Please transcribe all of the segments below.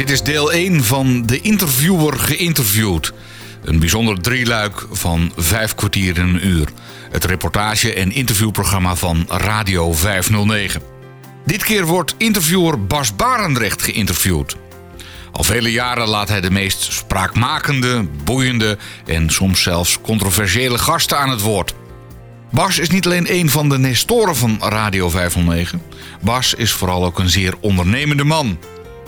Dit is deel 1 van De Interviewer geïnterviewd. Een bijzonder drieluik van vijf kwartier in een uur. Het reportage- en interviewprogramma van Radio 509. Dit keer wordt interviewer Bas Barendrecht geïnterviewd. Al vele jaren laat hij de meest spraakmakende, boeiende en soms zelfs controversiële gasten aan het woord. Bas is niet alleen een van de nestoren van Radio 509. Bas is vooral ook een zeer ondernemende man.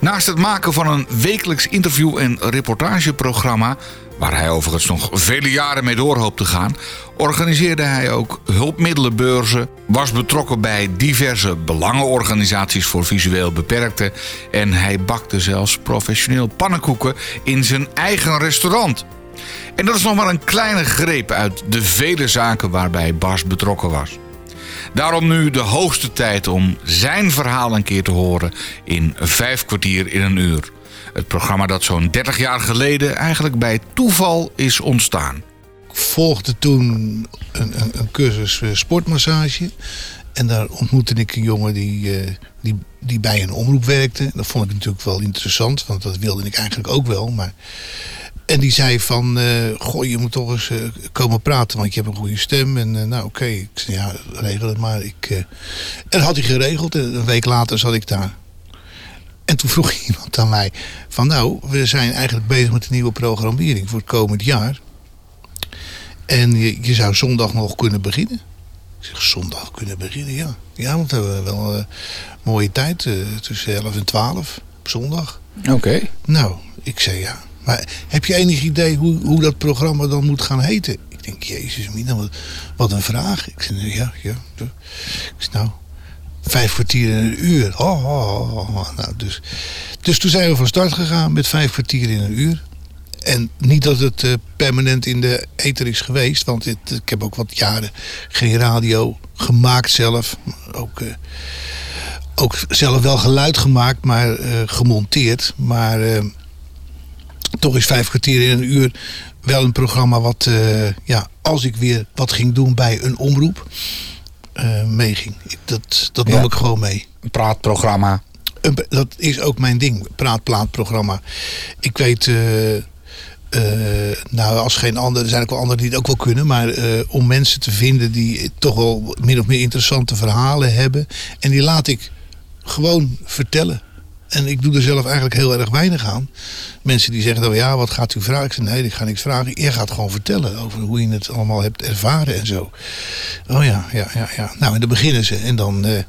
Naast het maken van een wekelijks interview- en reportageprogramma, waar hij overigens nog vele jaren mee door hoopt te gaan, organiseerde hij ook hulpmiddelenbeurzen, was betrokken bij diverse belangenorganisaties voor visueel beperkten en hij bakte zelfs professioneel pannenkoeken in zijn eigen restaurant. En dat is nog maar een kleine greep uit de vele zaken waarbij Bas betrokken was. Daarom nu de hoogste tijd om zijn verhaal een keer te horen in vijf kwartier in een uur. Het programma dat zo'n 30 jaar geleden eigenlijk bij toeval is ontstaan. Ik volgde toen een, een, een cursus eh, sportmassage. En daar ontmoette ik een jongen die, eh, die, die bij een omroep werkte. Dat vond ik natuurlijk wel interessant, want dat wilde ik eigenlijk ook wel. Maar... En die zei van, eh, goh, je moet toch eens eh, komen praten, want je hebt een goede stem. En eh, nou oké, ik zei, ja, regel het maar. Ik, En dat had hij geregeld en een week later zat ik daar. En toen vroeg iemand aan mij van, nou, we zijn eigenlijk bezig met een nieuwe programmering voor het komend jaar. En je, je zou zondag nog kunnen beginnen. Ik zeg, zondag kunnen beginnen, ja. Ja, want we hebben wel een mooie tijd, tussen 11 en 12 op zondag. Oké. Nou, ik zei ja. Maar heb je enig idee hoe, hoe dat programma dan moet gaan heten? Ik denk, jezus mina, wat, een vraag. Ik zei, ja, ja. Ik zei, nou, vijf kwartier in een uur. Oh, oh, oh, oh. Nou, dus, dus toen zijn we van start gegaan met vijf kwartier in een uur. En niet dat het eh, permanent in de ether is geweest. Want ik heb ook wat jaren geen radio gemaakt zelf. Ook, eh, ook zelf wel geluid gemaakt, maar eh, gemonteerd. Maar toch is vijf kwartier in een uur wel een programma wat, eh, ja, als ik weer wat ging doen bij een omroep, eh, meeging. Dat, dat nam ik gewoon mee. Een praatprogramma. Een- Dat is ook mijn ding, praat-plaat-programma. Ik weet, eh, nou als geen ander, er zijn ook wel anderen die het ook wel kunnen, maar om mensen te vinden die toch wel min of meer interessante verhalen hebben, en die laat ik gewoon vertellen. En ik doe er zelf eigenlijk heel erg weinig aan. Mensen die zeggen dan, ja, wat gaat u vragen? Ik zeg, nee, ik ga niks vragen. Je gaat gewoon vertellen over hoe je het allemaal hebt ervaren en zo. Oh ja, ja, ja, ja. Nou, en dan beginnen ze. En dan, eh,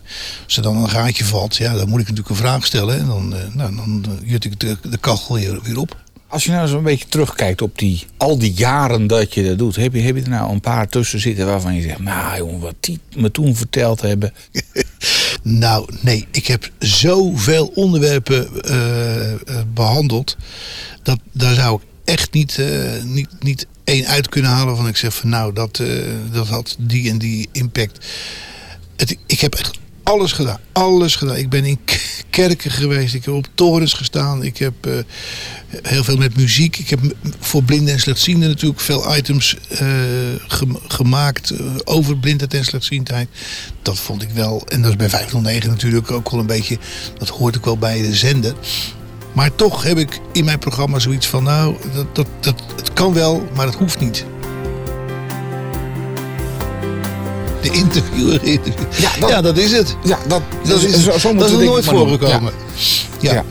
als er dan een gaatje valt, ja, dan moet ik natuurlijk een vraag stellen. En dan, eh, nou, dan eh, jut ik de, de kachel weer, weer op. Als je nou zo een beetje terugkijkt op die, al die jaren dat je dat doet, heb je, heb je er nou een paar tussen zitten waarvan je zegt, nou jongen, wat die me toen verteld hebben. Nou, nee, ik heb zoveel onderwerpen eh, eh, behandeld. Dat, daar zou ik echt niet, eh, niet, niet één uit kunnen halen van ik zeg van nou, dat, dat had die en die impact. Het, ik heb echt alles gedaan. Alles gedaan. Ik ben in kerken geweest. Ik heb op torens gestaan. Ik heb eh, heel veel met muziek. Ik heb voor blinden en slechtzienden natuurlijk veel items eh, gem- gemaakt eh, over blindheid en slechtziendheid. Dat vond ik wel. En dat is bij 509 natuurlijk ook wel een beetje. Dat hoort ook wel bij de zender. Maar toch heb ik in mijn programma zoiets van, nou, dat, dat, dat, het kan wel, maar het hoeft niet. De interviewer. interview. Ja, dat- ja, dat is het. Ja, dat, Dat is, zo, zo dat is nog nooit voorgekomen. Ja.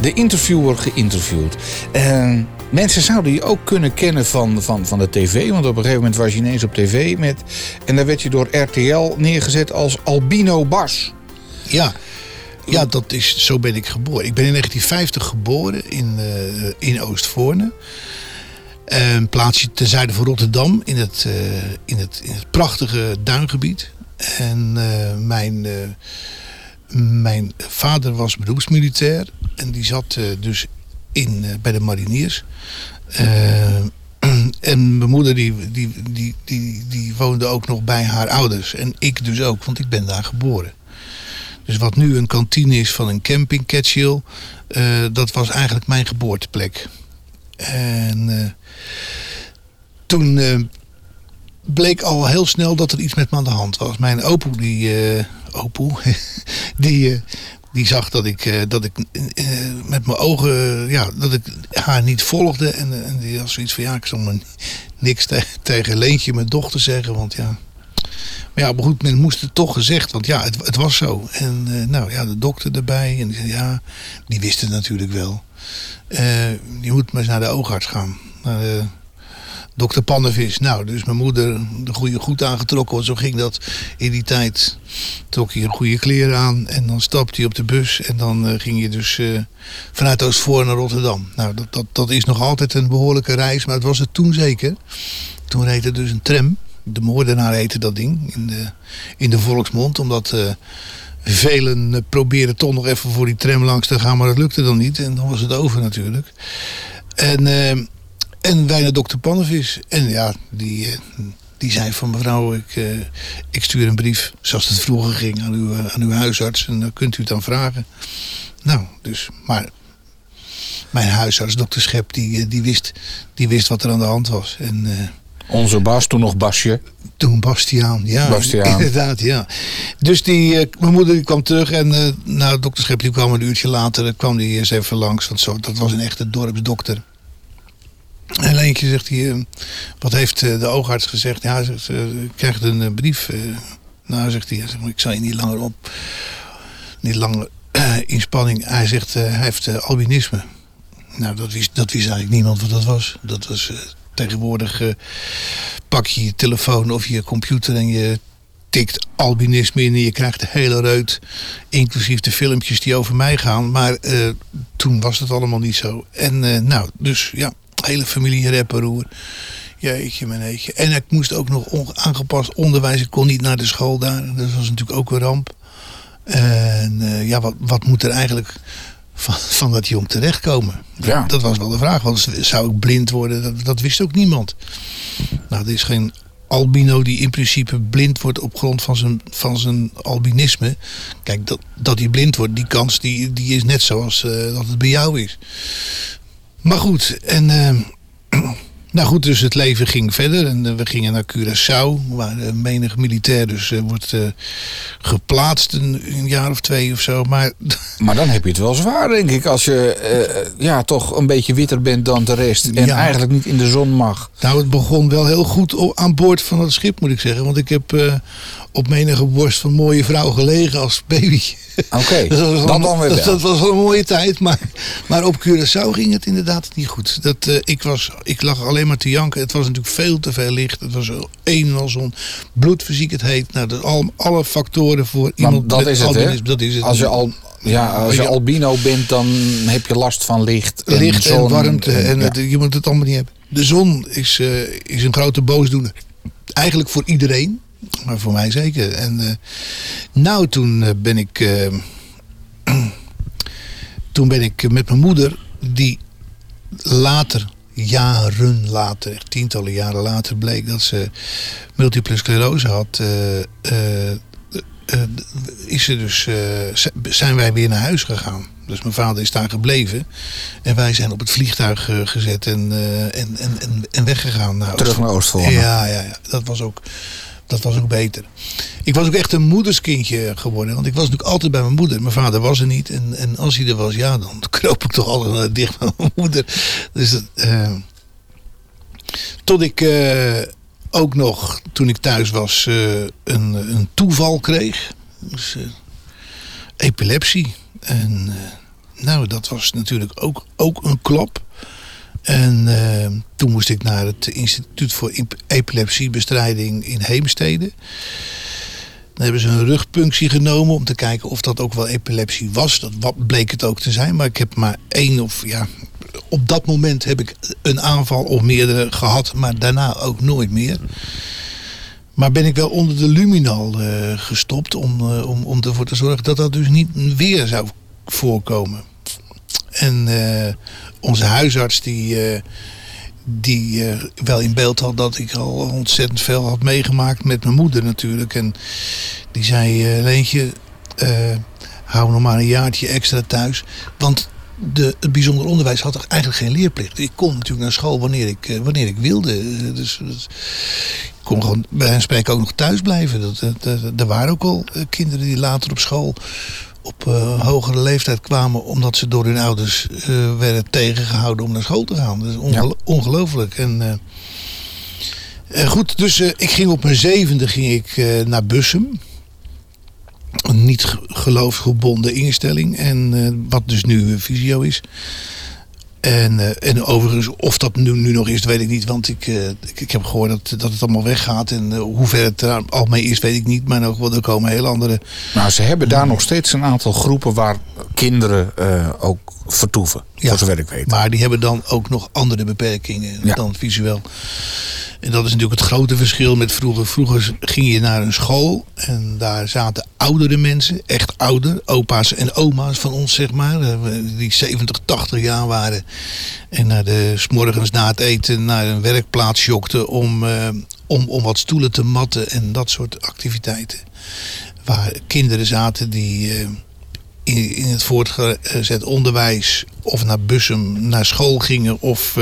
De interviewer geïnterviewd. En mensen zouden je ook kunnen kennen van, van, van de tv. Want op een gegeven moment was je ineens op tv. Met, en daar werd je door RTL neergezet als Albino Bas. Ja. ja, dat is, zo ben ik geboren. Ik ben in 1950 geboren in, eh, in Oostvoorne. Een plaatsje ten zuiden van Rotterdam in het, eh, in het, in het prachtige duingebied. En eh, mijn, eh, mijn vader was beroepsmilitair. En die zat dus in, bij de mariniers. Eh, en mijn moeder die, die, die, die, die woonde ook nog bij haar ouders. En ik dus ook, want ik ben daar geboren. Dus wat nu een kantine is van een camping, Catchill, eh dat was eigenlijk mijn geboorteplek. En toen eh, bleek al heel snel dat er iets met me aan de hand was. Mijn opoe, die, opoe, die, eh, die zag dat ik, dat ik met mijn ogen, ja, dat ik haar niet volgde. En, en die had zoiets van, ja, ik zal niks te- tegen Leentje, mijn dochter, zeggen. Want ja, maar ja, maar goed, men moest het toch gezegd, want ja, het, het was zo. En nou ja, de dokter erbij. En die zei, ja, die wist het natuurlijk wel. Je moet maar eens naar de oogarts gaan. Naar de dokter Pannevis. Nou, dus mijn moeder de goede goed aangetrokken. Want zo ging dat in die tijd. Trok je goede kleren aan. En dan stapte hij op de bus. En dan eh, ging je dus eh, vanuit Oostvoorn naar Rotterdam. Nou, dat, dat, dat is nog altijd een behoorlijke reis. Maar het was het toen zeker. Toen reed er dus een tram. De moordenaar heette dat ding. In de, in de volksmond. Omdat... eh, Velen eh, probeerden toch nog even voor die tram langs te gaan, maar dat lukte dan niet. En dan was het over natuurlijk. En, eh, en wij naar dokter Pannevis. En ja, die, eh, die zei van mevrouw, ik, eh, ik stuur een brief, zoals het vroeger ging, aan uw, aan uw huisarts. En dan kunt u het dan vragen. Nou, dus, maar mijn huisarts, dokter Schep, die, eh, die, wist, die wist wat er aan de hand was. En... eh, Onze Bas, toen nog Basje. toen Bastiaan, ja. Bastiaan. Inderdaad, ja. Dus die, eh, mijn moeder die kwam terug en eh nou, dokter Schep die kwam een uurtje later. Kwam die eens even langs, want zo, dat was een echte dorpsdokter. En Leentje zegt hij, eh, wat heeft eh, de oogarts gezegd? Ja, zegt, eh, ik krijg een eh, brief. eh. nou, zegt hij, ik zal je niet langer op, niet langer eh, in spanning. Hij zegt, eh, hij heeft eh, albinisme. Nou, dat wist, dat wist eigenlijk niemand wat dat was. Dat was eh, tegenwoordig eh, pak je je telefoon of je computer en je tikt albinisme in en je krijgt de hele reut, inclusief de filmpjes die over mij gaan. Maar eh, toen was het allemaal niet zo. En eh, nou, dus ja, hele familie repperoer. Jeetje, meneetje. En ik moest ook nog on- aangepast onderwijs. Ik kon niet naar de school daar. Dat was natuurlijk ook een ramp. En eh, ja, wat, wat moet er eigenlijk van, van dat jong terechtkomen? Ja. Dat was wel de vraag. Want zou ik blind worden? Dat, dat wist ook niemand. Nou, er is geen albino die in principe blind wordt op grond van zijn, van zijn albinisme. Kijk, dat, dat hij blind wordt, die kans die, die is net zoals eh, dat het bij jou is. Maar goed, en... eh, nou goed, dus het leven ging verder en eh, we gingen naar Curaçao, waar eh, menig militair dus wordt geplaatst een, een jaar of twee of zo. Maar Maar dan heb je het wel zwaar, denk ik. Als je ja, toch een beetje witter bent dan de rest. En Ja. eigenlijk niet in de zon mag. Nou, het begon wel heel goed aan boord van het schip, moet ik zeggen. Want ik heb op menige borst van mooie vrouw gelegen als baby. Oké, was dat dan weer dat, dat was wel een mooie tijd, maar, maar op Curaçao ging het inderdaad niet goed. Dat, eh, ik, was, ik lag alleen maar te janken. Het was natuurlijk veel te veel licht. Het was een en al zo'n heet. Nou, dat al, alle factoren voor Maar iemand dat met is het, albinisme, Dat is het. Als je, al, ja, als je albino bent, dan heb je last van licht en licht en zon warmte. En, ja. het- je moet het allemaal niet hebben. De zon is, eh, is een grote boosdoener. Eigenlijk voor iedereen. Maar voor mij zeker. En eh, nou, toen eh, ben ik... eh, toen ben ik met mijn moeder... Die later, jaren later... Echt tientallen jaren later bleek dat ze multiple sclerose had... is ze dus, zijn wij weer naar huis gegaan. Dus mijn vader is daar gebleven. En wij zijn op het vliegtuig gezet en, en, en, en, en weggegaan. naar Terug naar Oostvoorne. Ja, ja, ja. Dat, was ook, dat was ook beter. Ik was ook echt een moederskindje geworden. Want ik was natuurlijk altijd bij mijn moeder. Mijn vader was er niet. En, en als hij er was, ja, dan kroop ik toch altijd dicht bij mijn moeder. Dus eh, tot ik eh, ook nog, toen ik thuis was, eh, een, een toeval kreeg. Dus, epilepsie. En nou, dat was natuurlijk ook, ook een klap. En eh, toen moest ik naar het Instituut voor Ep- Epilepsiebestrijding in Heemstede. Dan hebben ze een rugpunctie genomen om te kijken of dat ook wel epilepsie was. Dat bleek het ook te zijn, maar ik heb maar één of ja. Op dat moment heb ik een aanval of meerdere gehad, maar daarna ook nooit meer. Maar ben ik wel onder de luminal eh, gestopt om, eh, om, om ervoor te zorgen dat dat dus niet weer zou voorkomen. En eh, onze huisarts die, eh, die eh, wel in beeld had dat ik al ontzettend veel had meegemaakt met mijn moeder natuurlijk. En die zei, eh, Leentje, hou nog maar een jaartje extra thuis. Want de, het bijzonder onderwijs had er eigenlijk geen leerplicht. Ik kon natuurlijk naar school wanneer ik, wanneer ik wilde. Dus, dus ik kon gewoon bij hen spreken ook nog thuis blijven. Dat, er waren ook al kinderen die later op school op eh, hogere leeftijd kwamen omdat ze door hun ouders eh, werden tegengehouden om naar school te gaan. Dat is onge- ongelooflijk. En, eh, goed, dus ik ging op mijn zevende ging ik, naar Bussum. Een niet ge- geloofsgebonden instelling. En wat dus nu Visio is. En, eh, en overigens, of dat nu, nu nog is, weet ik niet. Want ik, eh, ik, ik heb gehoord dat, dat het allemaal weggaat. En eh, hoe ver het er al mee is, weet ik niet. Maar wel, er komen hele andere Nou, ze hebben daar nog steeds een aantal groepen waar kinderen ook vertoeven. voor zover ik weet. Maar die hebben dan ook nog andere beperkingen Ja. dan visueel. En dat is natuurlijk het grote verschil met vroeger. Vroeger ging je naar een school en daar zaten oudere mensen, echt ouder, opa's en oma's van ons, zeg maar, eh, die 70, 80 jaar waren. En naar de, s morgens na het eten naar een werkplaats jokten om, eh, om, om wat stoelen te matten en dat soort activiteiten. Waar kinderen zaten die. eh, in, het voortgezet onderwijs of naar Bussum naar school gingen of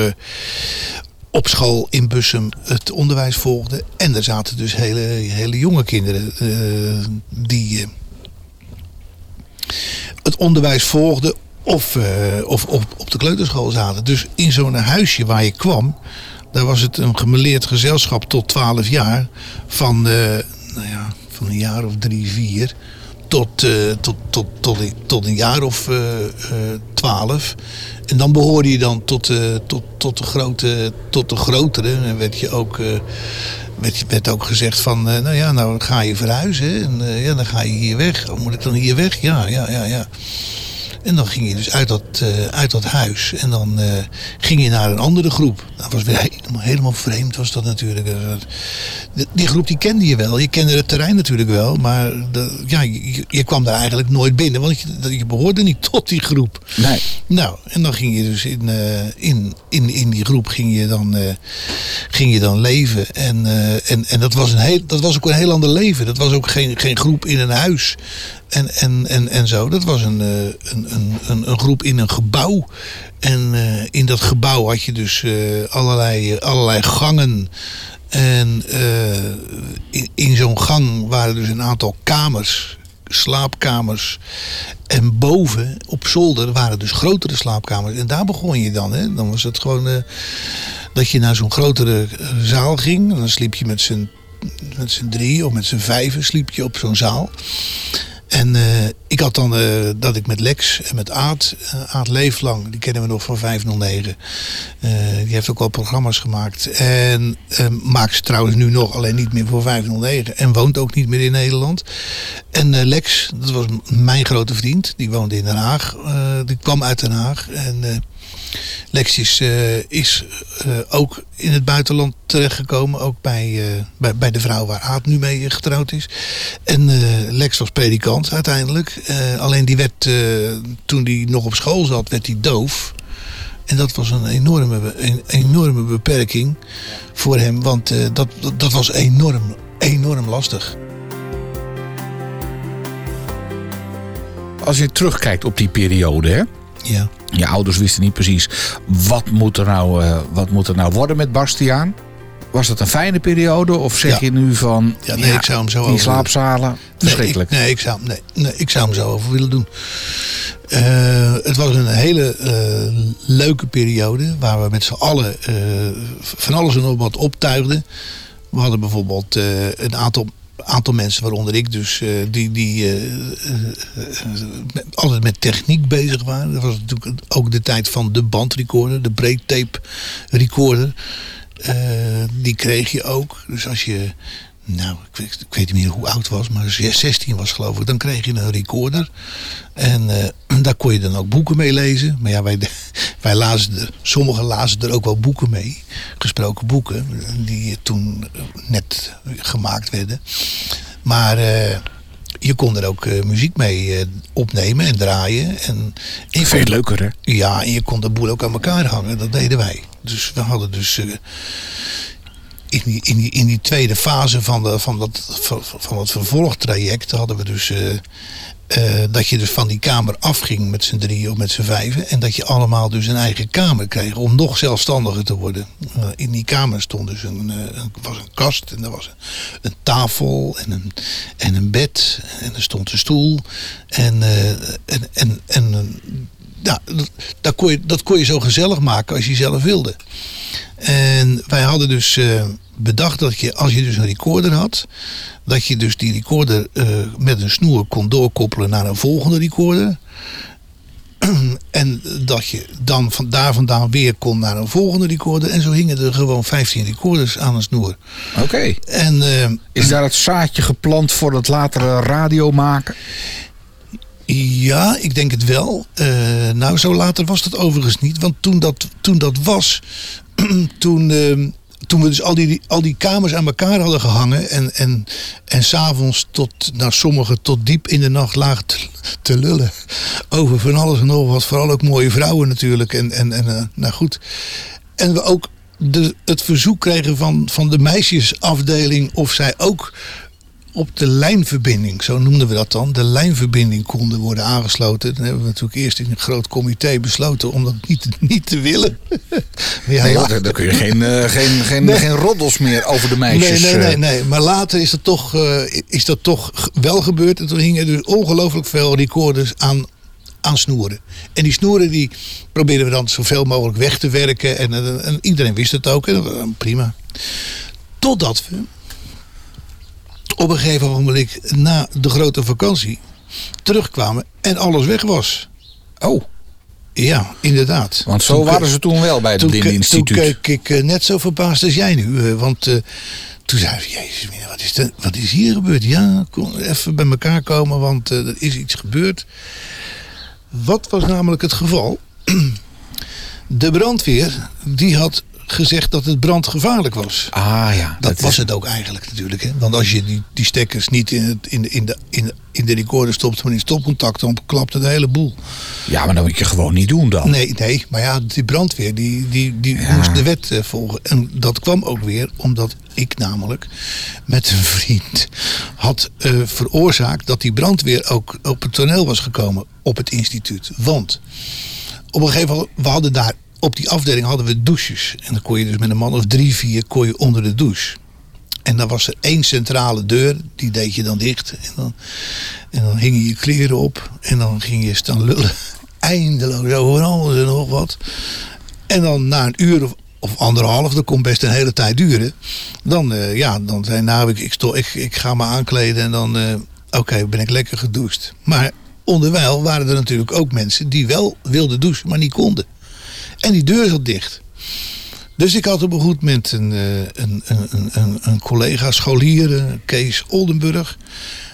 op school in Bussum het onderwijs volgden. En er zaten dus hele, hele jonge kinderen eh, die eh, het onderwijs volgden of, eh, of op, op de kleuterschool zaten. Dus in zo'n huisje waar je kwam, daar was het een gemeleerd gezelschap tot 12 jaar. Van, nou ja, van een jaar of drie, vier tot, eh, tot, tot, tot, een- tot een jaar of eh, eh, twaalf. En dan behoorde je dan tot, tot, tot, de, grote, tot de grotere. En werd je ook, werd, werd ook gezegd van, nou ja, nou ga je verhuizen. En ja, dan ga je hier weg. Oh, moet ik dan hier weg? Ja, ja, ja, ja. En dan ging je dus uit dat, eh, uit dat huis. En dan eh, ging je naar een andere groep. Dat was weer helemaal, helemaal vreemd was dat natuurlijk. Die, groep die kende je wel. Je kende het terrein natuurlijk wel. Maar de, ja, je, je kwam daar eigenlijk nooit binnen. Want je, je behoorde niet tot die groep. Nee. Nou, en dan ging je dus in, eh, in, in, in die groep ging je dan, ging je dan leven. En, en, en dat, was een heel, dat was ook een heel ander leven. Dat was ook geen, geen groep in een huis. En, en, en, en zo. Dat was een, eh, een, een, een, een groep in een gebouw. En eh, in dat gebouw had je dus eh, allerlei, allerlei gangen. En in, in zo'n gang waren dus een aantal kamers, slaapkamers. En boven op zolder waren dus grotere slaapkamers. En daar begon je dan. Hè? Dan was het gewoon dat je naar zo'n grotere zaal ging. En dan sliep je met z'n met z'n drie of met z'n vijven sliep je op zo'n zaal. En eh, ik had dan eh, dat ik met Lex en met Aad, eh, Aad Leeflang, die kennen we nog van 509. Eh, die heeft ook wel programma's gemaakt. En eh, maakt ze trouwens nu nog, alleen niet meer voor 509. En woont ook niet meer in Nederland. En Lex, dat was mijn grote vriend, die woonde in Den Haag. Die kwam uit Den Haag. En eh, Lex is, eh, is eh, ook in het buitenland terechtgekomen. Ook bij, eh, bij, bij de vrouw waar Aad nu mee getrouwd is. En Lex was predikant uiteindelijk. Alleen die werd, toen hij nog op school zat, werd hij doof. En dat was een enorme, een enorme beperking voor hem. Want dat, dat, dat was enorm, enorm lastig. Als je terugkijkt op die periode, hè? Ja. Je ouders wisten niet precies wat moet er nou, eh, wat moet er nou worden met Bastiaan. Was dat een fijne periode? Of zeg Ja. je nu van Ja, nee, ik zou hem zo die over- slaapzalen? Verschrikkelijk. Nee, ik, nee, ik zou, nee, nee, ik zou hem zo over willen doen. Eh, het was een hele eh, leuke periode waar we met z'n allen van alles en nog wat optuigden. We hadden bijvoorbeeld een aantal, aantal mensen, waaronder ik dus, eh, die, die eh, eh, altijd met techniek bezig waren. Dat was natuurlijk ook de tijd van de bandrecorder, de breaktape recorder. Die kreeg je ook. Dus als je, nou, ik weet, ik weet niet meer hoe oud was, maar 16 was geloof ik, dan kreeg je een recorder. En eh, daar kon je dan ook boeken mee lezen. Maar ja, wij, wij lazen er, sommigen lazen er ook wel boeken mee. Gesproken boeken, die toen net gemaakt werden. Maar eh, je kon er ook eh, muziek mee opnemen en draaien. En, Veel leuker, hè? ja, en je kon de boel ook aan elkaar hangen. Dat deden wij. Dus we hadden dus in, die, in, in die tweede fase van, de, van, dat, van, het vervolgtraject hadden we dus eh, eh, dat je dus van die kamer afging met z'n drieën of met z'n vijven. En dat je allemaal dus een eigen kamer kreeg om nog zelfstandiger te worden. Eh, in die kamer stond dus een, was een kast en er was een, tafel en een, en een bed. En er stond een stoel. En, en, en, en ja, dat, dat, kon je, dat kon je zo gezellig maken als je zelf wilde. En wij hadden dus eh, bedacht dat je, als je dus een recorder had, dat je dus die recorder eh, met een snoer kon doorkoppelen naar een volgende recorder. En dat je dan van daar vandaan weer kon naar een volgende recorder. En zo hingen er gewoon 15 recorders aan een snoer. Oké. En eh, Is daar het zaadje geplant voor het latere radio maken? Ja, ik denk het wel. Eh, nou, zo later was dat overigens niet. Want toen dat, toen dat was, toen, eh, toen we dus al die, al die kamers aan elkaar hadden gehangen. En, en, en s'avonds tot, nou sommigen tot diep in de nacht te, te lullen. Over van alles en nog wat. Vooral ook mooie vrouwen natuurlijk. En, en, en eh, nou goed. En we ook de, het verzoek kregen van, van de meisjesafdeling of zij ook op de lijnverbinding, zo noemden we dat dan, de lijnverbinding konden worden aangesloten. Dan hebben we natuurlijk eerst in een groot comité besloten om dat niet, niet te willen. ja, Nee, la- want dan kun je geen, eh, geen, geen, Nee. geen roddels meer over de meisjes. Nee, nee, nee, eh, nee. Maar later is dat toch, eh, is dat toch wel gebeurd. En toen hingen dus ongelooflijk veel recorders aan, aan snoeren. En die snoeren die probeerden we dan zoveel mogelijk weg te werken. En, en, en iedereen wist het ook. En prima. Totdat we op een gegeven moment na de grote vakantie terugkwamen en alles weg was. Oh, Ja, inderdaad. want zo Toen waren ze toen wel bij het toen, ke- toen keek ik eh, net zo verbaasd als jij nu. eh, want eh, toen zei ik, jezus, wat is, er- wat is hier gebeurd? Ja, kom even bij elkaar komen, want er is iets gebeurd. Wat was namelijk het geval? De brandweer, die had gezegd dat het brandgevaarlijk was. Ah ja, Dat, was het ook eigenlijk natuurlijk. Hè? Want als je die, die stekkers niet in, het, in, de, in, de, in, in de recorder stopt, maar in stopcontact, dan klapte de hele boel. Ja, maar dat moet je gewoon niet doen dan. Nee, nee, maar ja, die brandweer die, die, die Ja. moest de wet eh, volgen. En dat kwam ook weer omdat ik namelijk met een vriend had eh, veroorzaakt dat die brandweer ook op het toneel was gekomen op het instituut. Want op een gegeven moment, we hadden daar op die afdeling hadden we douches. En dan kon je dus met een man of drie, vier kon je onder de douche. En dan was er één centrale deur, die deed je dan dicht. En dan, en dan hing je kleren op. En dan ging je staan lullen. Eindeloos over alles en nog wat. En dan na een uur of, anderhalf, dat kon best een hele tijd duren. Dan, eh, ja, dan zei nou, ik, ik, ik, ik ga me aankleden en dan, eh, oké, ben ik lekker gedoucht. Maar onderwijl waren er natuurlijk ook mensen die wel wilden douchen, maar niet konden. En die deur zat dicht. Dus ik had op een goed moment een, eh, een, een, een, een, een collega scholier, eh, Kees Oldenburg.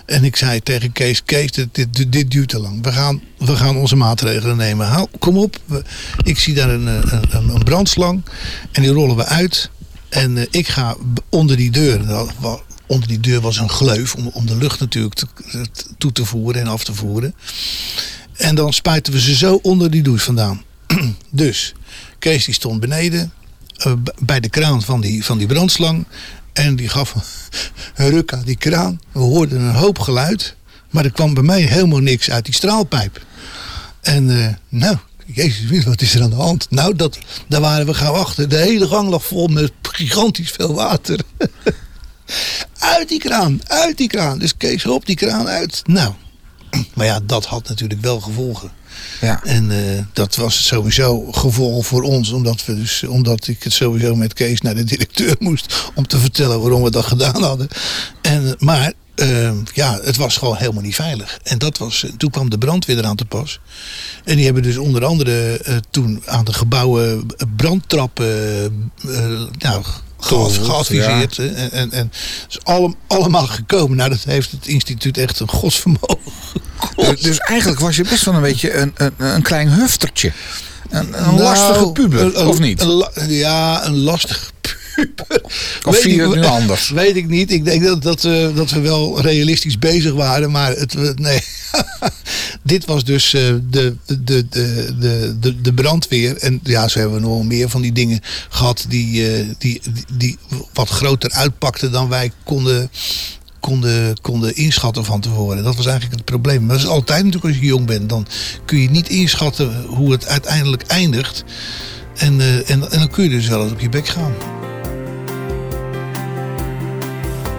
En ik zei tegen Kees, Kees, dit, dit, duurt te lang. We gaan, we gaan onze maatregelen nemen. Kom op, ik zie daar een, eh, een, een brandslang en die rollen we uit. En ik ga onder die deur, onder die deur was een gleuf om, om de lucht natuurlijk toe te voeren en af te voeren. En dan spuiten we ze zo onder die douche vandaan. dus Kees stond beneden eh, bij de kraan van die, van die brandslang. En die gaf een ruk aan die kraan. We hoorden een hoop geluid. Maar er kwam bij mij helemaal niks uit die straalpijp. En eh, nou, jezus, wat is er aan de hand? Nou, dat, daar waren we gaan wachten. De hele gang lag vol met gigantisch veel water. uit die kraan, uit die kraan. Dus Kees, hop die kraan uit. Nou, maar ja, dat had natuurlijk wel gevolgen. Ja. En eh, dat was sowieso gevolg voor ons, omdat, we dus, omdat ik het sowieso met Kees naar de directeur moest om te vertellen waarom we dat gedaan hadden. En, maar eh, ja, het was gewoon helemaal niet veilig. En dat was, toen kwam de brandweer eraan te pas. En die hebben dus onder andere eh, toen aan de gebouwen brandtrappen eh, nou, gead- geadviseerd. hè. En, en, en is allem, allemaal gekomen. Nou, dat heeft het instituut echt een godsvermogen. Dus, dus eigenlijk was je best wel een beetje een, een, een klein huftertje. Een, een Nou, lastige puber, of niet? een ja, een lastige puber. Of Weet zie je ik- het nu anders? Weet ik niet. Ik denk dat, dat, we, dat we wel realistisch bezig waren. Maar het, nee. dit was dus eh, de, de, de, de, de, de brandweer. En ja, zo hebben we nog wel meer van die dingen gehad. Die, eh, die, die, die wat groter uitpakten dan wij konden, konden, konden inschatten van tevoren. Dat was eigenlijk het probleem. Maar dat is altijd natuurlijk als je jong bent. Dan kun je niet inschatten hoe het uiteindelijk eindigt. En, uh, en, en dan kun je dus wel eens op je bek gaan.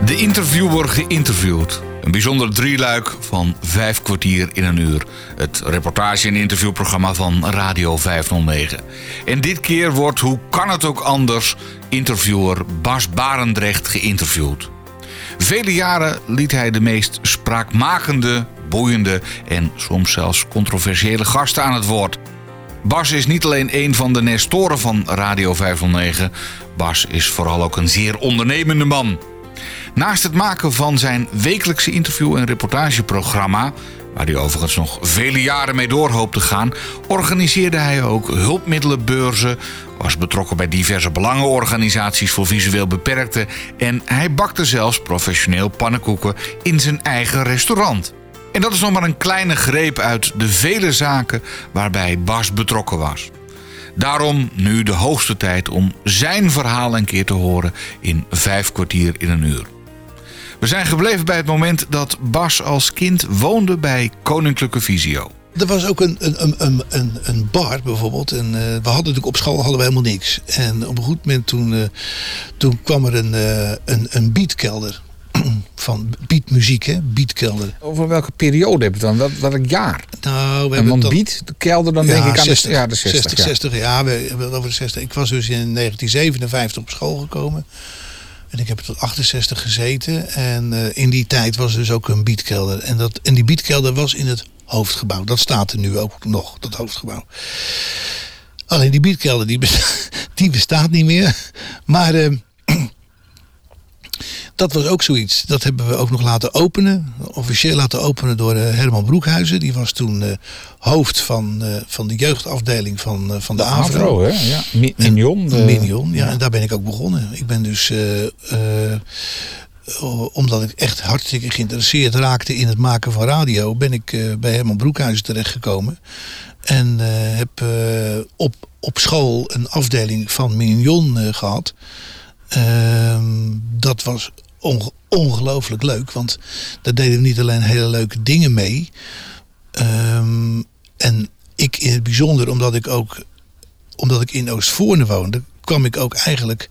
De interviewer geïnterviewd. Een bijzonder drieluik van vijf kwartier in een uur. Het reportage- en interviewprogramma van Radio 509. En dit keer wordt, hoe kan het ook anders, interviewer Bas Barendrecht geïnterviewd. Vele jaren liet hij de meest spraakmakende, boeiende en soms zelfs controversiële gasten aan het woord. Bas is niet alleen een van de nestoren van Radio 509, Bas is vooral ook een zeer ondernemende man. Naast het maken van zijn wekelijkse interview- en reportageprogramma, waar hij overigens nog vele jaren mee door hoopt te gaan, organiseerde hij ook hulpmiddelenbeurzen, was betrokken bij diverse belangenorganisaties voor visueel beperkten en hij bakte zelfs professioneel pannenkoeken in zijn eigen restaurant. En dat is nog maar een kleine greep uit de vele zaken waarbij Bas betrokken was. Daarom nu de hoogste tijd om zijn verhaal een keer te horen in vijf kwartier in een uur. We zijn gebleven bij het moment dat Bas als kind woonde bij Koninklijke Visio. Er was ook een, een, een, een, een bar bijvoorbeeld. En uh, we hadden natuurlijk op school hadden we helemaal niks. En op een goed moment toen, uh, toen kwam er een, uh, een, een beatkelder. Van beatmuziek, hè? Beatkelder. Over welke periode heb je dan? Welk, welk jaar? Nou, we en hebben dan beat, de kelder, dan denk ik aan 60, de, ja, de 60. 60, 60 ja. ja, we hebben het over de 60. Ik was dus in 1957 op school gekomen. En ik heb tot 68 gezeten. En uh, in die tijd was er dus ook een beatkelder. En, dat, en die beatkelder was in het hoofdgebouw. Dat staat er nu ook nog, dat hoofdgebouw. Alleen die beatkelder, die bestaat, die bestaat niet meer. Maar uh, dat was ook zoiets. Dat hebben we ook nog laten openen. Officieel laten openen door uh, Herman Broekhuizen. Die was toen uh, hoofd van, uh, van de jeugdafdeling van, van de, de AVRO. AVRO hè? Ja. Mi Mignon. De... Mignon, ja, ja. En daar ben ik ook begonnen. Ik ben dus... omdat ik echt hartstikke geïnteresseerd raakte in het maken van radio... ben ik bij Herman Broekhuizen terechtgekomen. En heb op, op school een afdeling van Mignon gehad... Uh, dat was onge ongelooflijk leuk. Want daar deden we niet alleen hele leuke dingen mee. Um, en ik in het bijzonder, omdat ik ook omdat ik in Oostvoorne woonde, kwam ik ook eigenlijk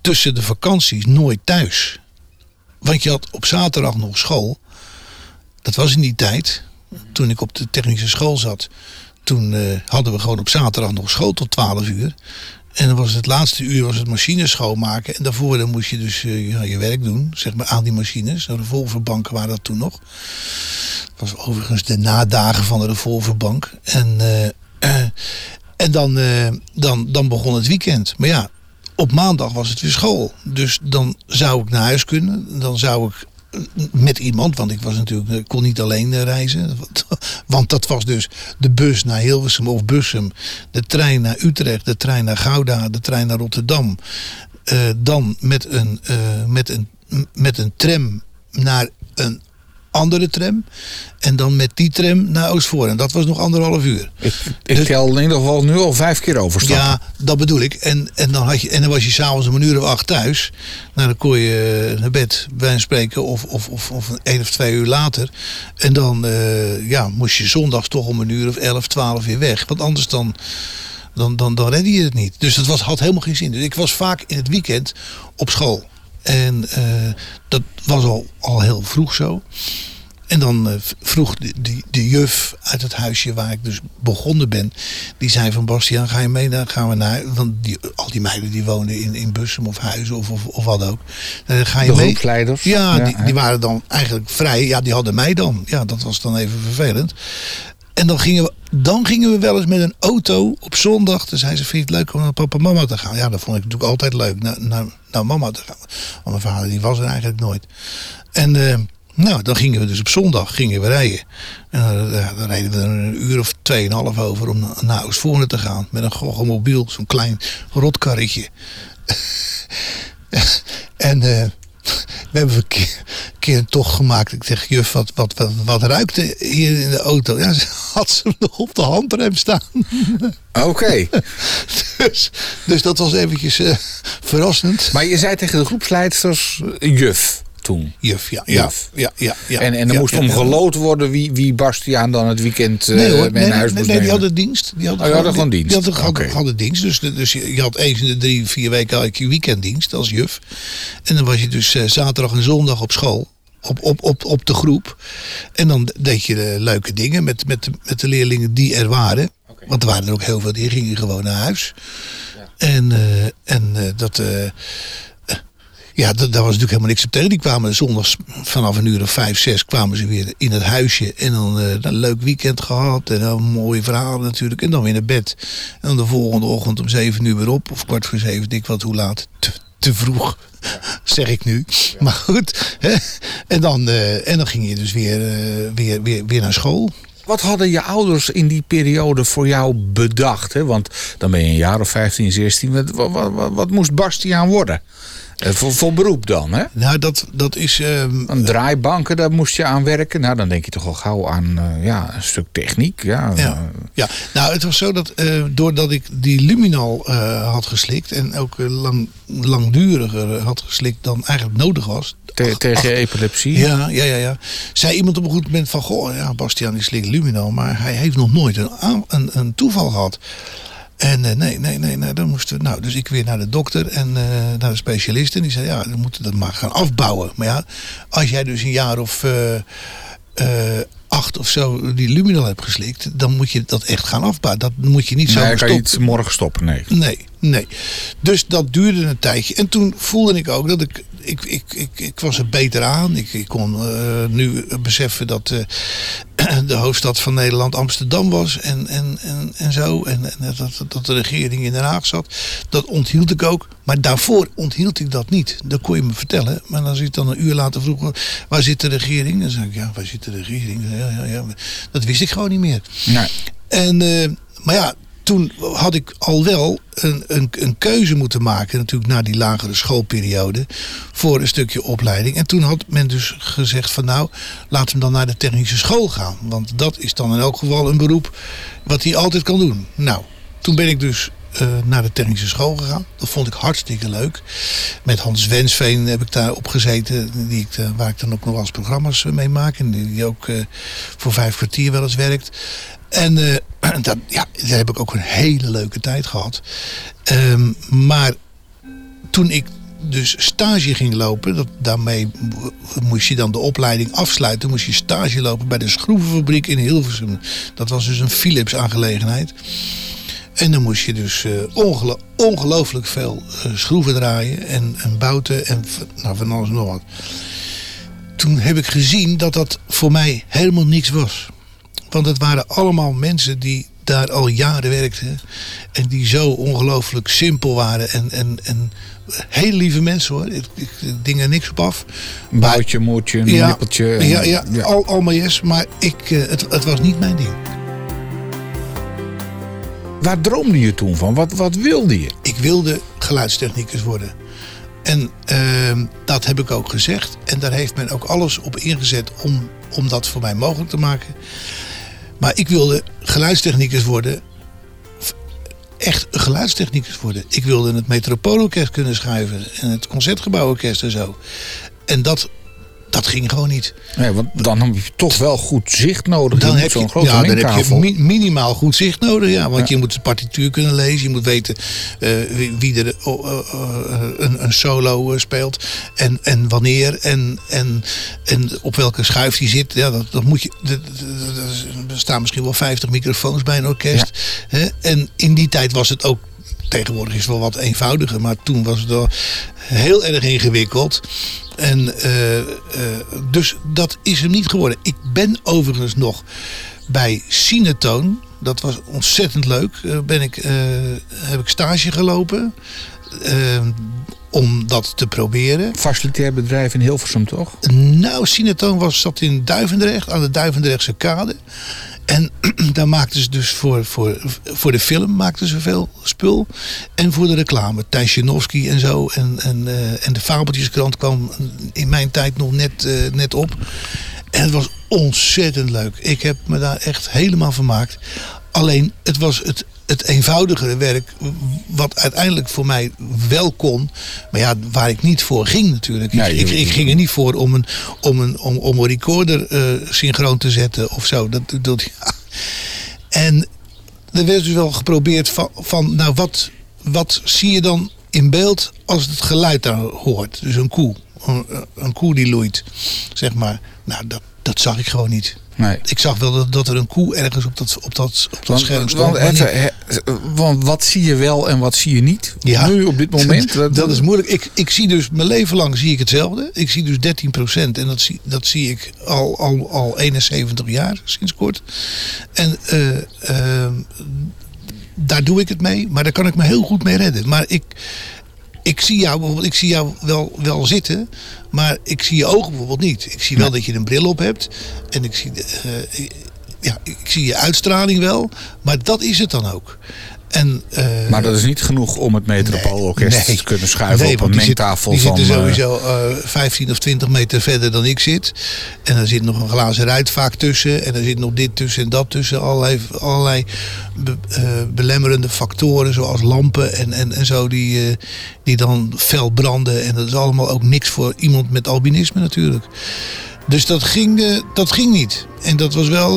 tussen de vakanties nooit thuis. Want je had op zaterdag nog school. Dat was in die tijd, toen ik op de technische school zat. Toen uh, hadden we gewoon op zaterdag nog school tot 12 uur. En dan was het laatste uur was het machines schoonmaken. En daarvoor dan moest je dus ja, je werk doen, zeg maar, aan die machines. De revolverbanken waren dat toen nog. Dat was overigens de nadagen van de revolverbank. En, uh, en dan, dan, dan begon het weekend. Maar ja, op maandag was het weer school. Dus dan zou ik naar huis kunnen. Dan zou ik met iemand, want ik was natuurlijk, ik kon niet alleen reizen. Want dat was dus de bus naar Hilversum of Bussum, de trein naar Utrecht, de trein naar Gouda, de trein naar Rotterdam. Uh, dan met een, uh, met, een, met een tram naar een andere tram. En dan met die tram naar Oostvoorn. En dat was nog anderhalf uur. Ik, ik dus, tel in ieder geval nu al vijf keer overstappen. Ja, dat bedoel ik. En, en, dan, had je, en dan was je s'avonds om een uur of acht thuis. Nou, dan kon je naar bed bij een spreken of, of, of, of één of twee uur later. En dan uh, ja, moest je zondags toch om een uur of elf, twaalf weer weg. Want anders dan... Dan, dan, dan redde je het niet. Dus dat was, had helemaal geen zin. Dus ik was vaak in het weekend op school. En uh, dat was al, al heel vroeg zo. En dan uh, vroeg de, de, de, juf uit het huisje waar ik dus begonnen ben. Die zei van Bastiaan, ga je mee? Dan gaan we naar. Want die, al die meiden die woonden in, in Bussum of Huizen of, of, of wat ook. Dan ga je de mee. Ja, ja die, die, waren dan eigenlijk vrij. Ja, die hadden mij dan. Ja, dat was dan even vervelend. En dan gingen, we, dan gingen we wel eens met een auto op zondag. Dan zei ze, vind je het leuk om naar papa en mama te gaan? Ja, dat vond ik natuurlijk altijd leuk. Naar, naar, naar mama te gaan. Want mijn vader die was er eigenlijk nooit. En... Uh, nou, dan gingen we dus op zondag gingen we rijden. En dan, dan reden we er een uur of tweeënhalf over om naar Oostvoorne te gaan. Met een gogomobiel, zo'n klein rotkarretje. en uh, we hebben een keer, een tocht gemaakt. Ik zeg, juf, wat, wat, wat, wat ruikt er hier in de auto? Ja, ze had ze nog op de handrem staan. Oké. Okay. dus, dus dat was eventjes uh, verrassend. Maar je zei tegen de groepsleidsters, juf toen. Juf, ja. ja, Juf. ja, ja, ja. en en er Ja, moest om geloot worden wie, wie Bastiaan dan het weekend eh Nee hoor, mee naar huis nee, moest nee, die hadden dienst. Die hadden, Oh, hadden gewoon dienst. Die hadden, Oké. hadden dienst. Dus, dus je je had eens in de drie, vier weken had je weekenddienst als juf. En dan was je dus eh, zaterdag en zondag op school. Op, op, op, op de groep. En dan deed je leuke dingen met, met, de- met de leerlingen die er waren. Want er waren er ook heel veel die gingen gewoon naar huis. En, eh, en eh, dat... eh, ja, da- daar was natuurlijk helemaal niks op tegen. Die kwamen zondags vanaf een uur of vijf, zes kwamen ze weer in het huisje. En dan een leuk weekend gehad. En dan mooie verhalen natuurlijk. En dan weer naar bed. En dan de volgende ochtend om zeven uur weer op. Of kwart voor zeven, dik wat hoe laat. Te, vroeg, zeg ik nu. Maar goed. Hè? En, dan, eh, en dan ging je dus weer, eh, weer, weer, weer naar school. Wat hadden je ouders in die periode voor jou bedacht? Hè? Want dan ben je een jaar of 15, 16. Wat, wat, wat, wat moest Bastiaan worden? Eh, voor, voor beroep dan, hè? Nou, dat, dat is... ehm, Een draaibanken, daar moest je aan werken. Nou, dan denk je toch al gauw aan eh, ja, een stuk techniek. Ja, Ja, eh, ja. nou het was zo dat doordat ik die luminal had geslikt en ook lang, langduriger had geslikt dan eigenlijk nodig was. te- Ach- tegen ach- epilepsie. ja, ja, ja, ja. Zei iemand op een goed moment van, goh, ja, Bastiaan die slikt luminal, maar hij heeft nog nooit een, een toeval gehad. En eh, nee, nee, nee, nee, dan moesten we. Nou, dus ik weer naar de dokter en eh, naar de specialist. En die zei, ja, dan moeten we dat maar gaan afbouwen. Maar ja, als jij dus een jaar of eh, acht of zo die luminal hebt geslikt, dan moet je dat echt gaan afbouwen. Dat moet je niet zo Nee, kan je morgen stoppen, nee. Nee, nee. Dus dat duurde een tijdje. En toen voelde ik ook dat ik. Ik, ik, ik, ik was er beter aan. Ik, ik kon eh, nu beseffen dat eh, de hoofdstad van Nederland Amsterdam was. En, en, en, en zo. En, en dat, dat de regering in Den Haag zat. Dat onthield ik ook. Maar daarvoor onthield ik dat niet. Dat kon je me vertellen. Maar dan zit dan een uur later vroegen. Waar zit de regering? Dan zeg ik, ja, waar zit de regering? Ja, ja, ja. Dat wist ik gewoon niet meer. nee. En, eh, maar ja, toen had ik al wel een, een, een keuze moeten maken, natuurlijk na die lagere schoolperiode, voor een stukje opleiding. En toen had men dus gezegd van nou, laat hem dan naar de technische school gaan. Want dat is dan in elk geval een beroep wat hij altijd kan doen. Nou, toen ben ik dus eh, naar de technische school gegaan. Dat vond ik hartstikke leuk. Met Hans Wensveen heb ik daar op gezeten. Die ik, eh, waar ik dan ook nog wel eens programma's eh, mee maak. En die ook voor vijf kwartier wel eens werkt. En eh, dat, ja, daar heb ik ook een hele leuke tijd gehad. Ehm, maar toen ik dus stage ging lopen, dat, daarmee moest je dan de opleiding afsluiten. Moest je stage lopen bij de schroevenfabriek in Hilversum. Dat was dus een Philips aangelegenheid. En dan moest je dus eh, ongelo- ongelooflijk veel eh, schroeven draaien en, en bouten en nou, van alles nog wat. Toen heb ik gezien dat dat voor mij helemaal niks was. Want het waren allemaal mensen die daar al jaren werkten. En die zo ongelooflijk simpel waren. En, en, en hele lieve mensen hoor. Ik, ik, ding er niks op af. Een boutje, moertje, een Ja, nippeltje. en- Ja, ja, Al, allemaal yes. Maar ik, eh, het, het was niet mijn ding. Waar droomde je toen van? Wat, wat wilde je? Ik wilde geluidstechnicus worden. En ehm, dat heb ik ook gezegd. En daar heeft men ook alles op ingezet om, om dat voor mij mogelijk te maken. Maar ik wilde geluidstechnicus worden. Echt geluidstechnicus worden. Ik wilde het Metropoolorkest kunnen schrijven. En het Concertgebouworkest en zo. En dat, dat ging gewoon niet. Nee, want dan heb je toch wel goed zicht nodig. Dan heb, je, grote ja, dan heb je mi- minimaal goed zicht nodig. Ja, want je moet de partituur kunnen lezen. Je moet weten eh, wie, wie er oh, eh, eh, een, een solo eh, speelt. En, en wanneer. En, en, en op welke schuif die zit. Ja, dat, dat moet je, dat- dat- dat- er staan misschien wel 50 microfoons bij een orkest. Hè? En in die tijd was het ook Tegenwoordig is het wel wat eenvoudiger, maar toen was het wel heel erg ingewikkeld. En eh, eh, dus dat is hem niet geworden. Ik ben overigens nog bij Cinetoon. Dat was ontzettend leuk. Eh, ben ik, heb ik stage gelopen. om dat te proberen. Facilitair bedrijf in Hilversum, toch? Nou, Cinetoon was, zat in Duivendrecht, aan de Duivendrechtse kade. En daar maakten ze dus voor, voor, voor de film maakten ze veel spul. En voor de reclame. Thijs Janowski en zo. En, en, eh, en de Fabeltjeskrant kwam in mijn tijd nog net, eh, net op. En het was ontzettend leuk. Ik heb me daar echt helemaal vermaakt. Alleen, het was het het eenvoudigere werk, wat uiteindelijk voor mij wel kon, maar ja, waar ik niet voor ging natuurlijk. Nee, ik, ik, ik ging er niet voor om een, om een, om, om een recorder eh, synchroon te zetten of zo. Dat, dat, ja. En er werd dus wel geprobeerd van, van nou wat, wat zie je dan in beeld als het geluid daar hoort? Dus een koe, een, een koe die loeit, zeg maar. Nou, dat, dat zag ik gewoon niet. Nee. Ik zag wel dat, dat er een koe ergens op dat, op dat, op dat scherm stond. want, even, hè, want wat zie je wel en wat zie je niet? Ja. Nu op dit moment? Dat, dat is moeilijk. Ik, ik zie dus mijn leven lang zie ik hetzelfde. Ik zie dus 13% En dat zie, dat zie ik al, al, al 71 jaar sinds kort. En eh, ehm, daar doe ik het mee. Maar daar kan ik me heel goed mee redden. Maar ik, ik zie jou bijvoorbeeld, ik zie jou wel, wel zitten. Maar ik zie je ogen bijvoorbeeld niet. Ik zie wel dat je een bril op hebt. En ik zie, de, eh, ja, ik zie je uitstraling wel. Maar dat is het dan ook. En, eh, Maar dat is niet genoeg om het Metropoolorkest Nee. te kunnen schuiven Nee, op een die zit- mengtafel die van... zitten eh, sowieso eh 15 of 20 meter verder dan ik zit. En er zit nog een glazen ruit vaak tussen. En er zit nog dit tussen en dat tussen. Allerlei, allerlei be- belemmerende factoren zoals lampen en, en, en zo die, die dan fel branden. En dat is allemaal ook niks voor iemand met albinisme natuurlijk. Dus dat ging, dat ging niet. En dat was wel,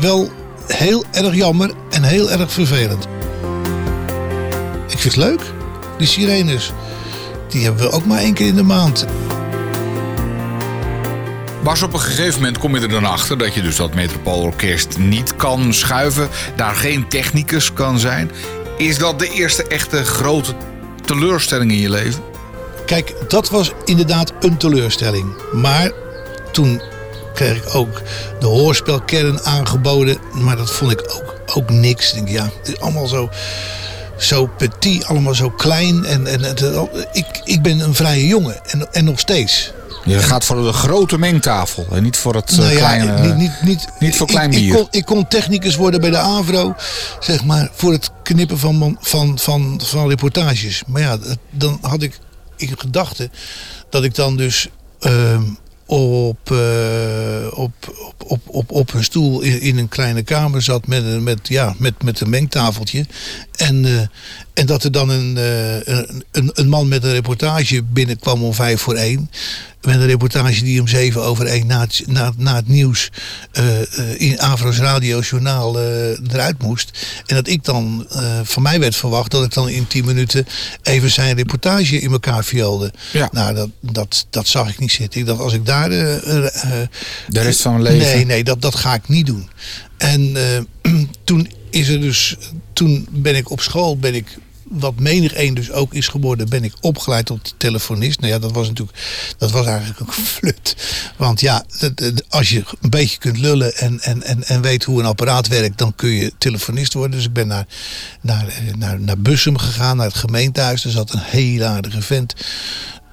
wel heel erg jammer en heel erg vervelend. Ik vind het leuk, die sirenes. Die hebben we ook maar één keer in de maand. Bas, op een gegeven moment kom je er dan achter dat je dus dat Metropoolorkest niet kan schuiven. Daar geen technicus kan zijn. Is dat de eerste echte grote teleurstelling in je leven? Kijk, dat was inderdaad een teleurstelling. Maar toen kreeg ik ook de hoorspelkern aangeboden. Maar dat vond ik ook, ook niks. Ik denk, ja, het is allemaal zo, zo petit, allemaal zo klein. En, en ik, ik ben een vrije jongen. En, en nog steeds. Je gaat voor de grote mengtafel en niet voor het eh, Nou ja, kleine... niet, niet, niet, niet voor klein bier. Ik kon, ik kon technicus worden bij de AVRO, zeg maar, voor het knippen van, van, van, van reportages. Maar ja, dan had ik in gedachten dat ik dan dus ehm, op, eh, op, op, op, op, een stoel in, in een kleine kamer zat met met, ja, met, met een mengtafeltje. En, eh, en dat er dan een, eh, een, een, een man met een reportage binnenkwam om vijf voor één. Met een reportage die om zeven over één na het, na, na het nieuws eh, eh, in Avro's radiojournaal eh eruit moest. En dat ik dan, van mij werd verwacht dat ik dan in tien minuten even zijn reportage in elkaar violde. Ja. Nou, dat, dat, dat zag ik niet zitten. Ik dacht, als ik daar... De rest van mijn leven? Nee, nee, dat, dat ga ik niet doen. En toen is er dus, toen ben ik op school, ben ik, wat menig één dus ook is geworden, ben ik opgeleid tot telefonist. Nou ja, dat was natuurlijk, dat was eigenlijk ook flut. Want ja, als je een beetje kunt lullen en, en, en, en weet hoe een apparaat werkt, dan kun je telefonist worden. Dus ik ben naar, naar, eh, naar, naar Bussum gegaan, naar het gemeentehuis. Er zat een heel aardige vent.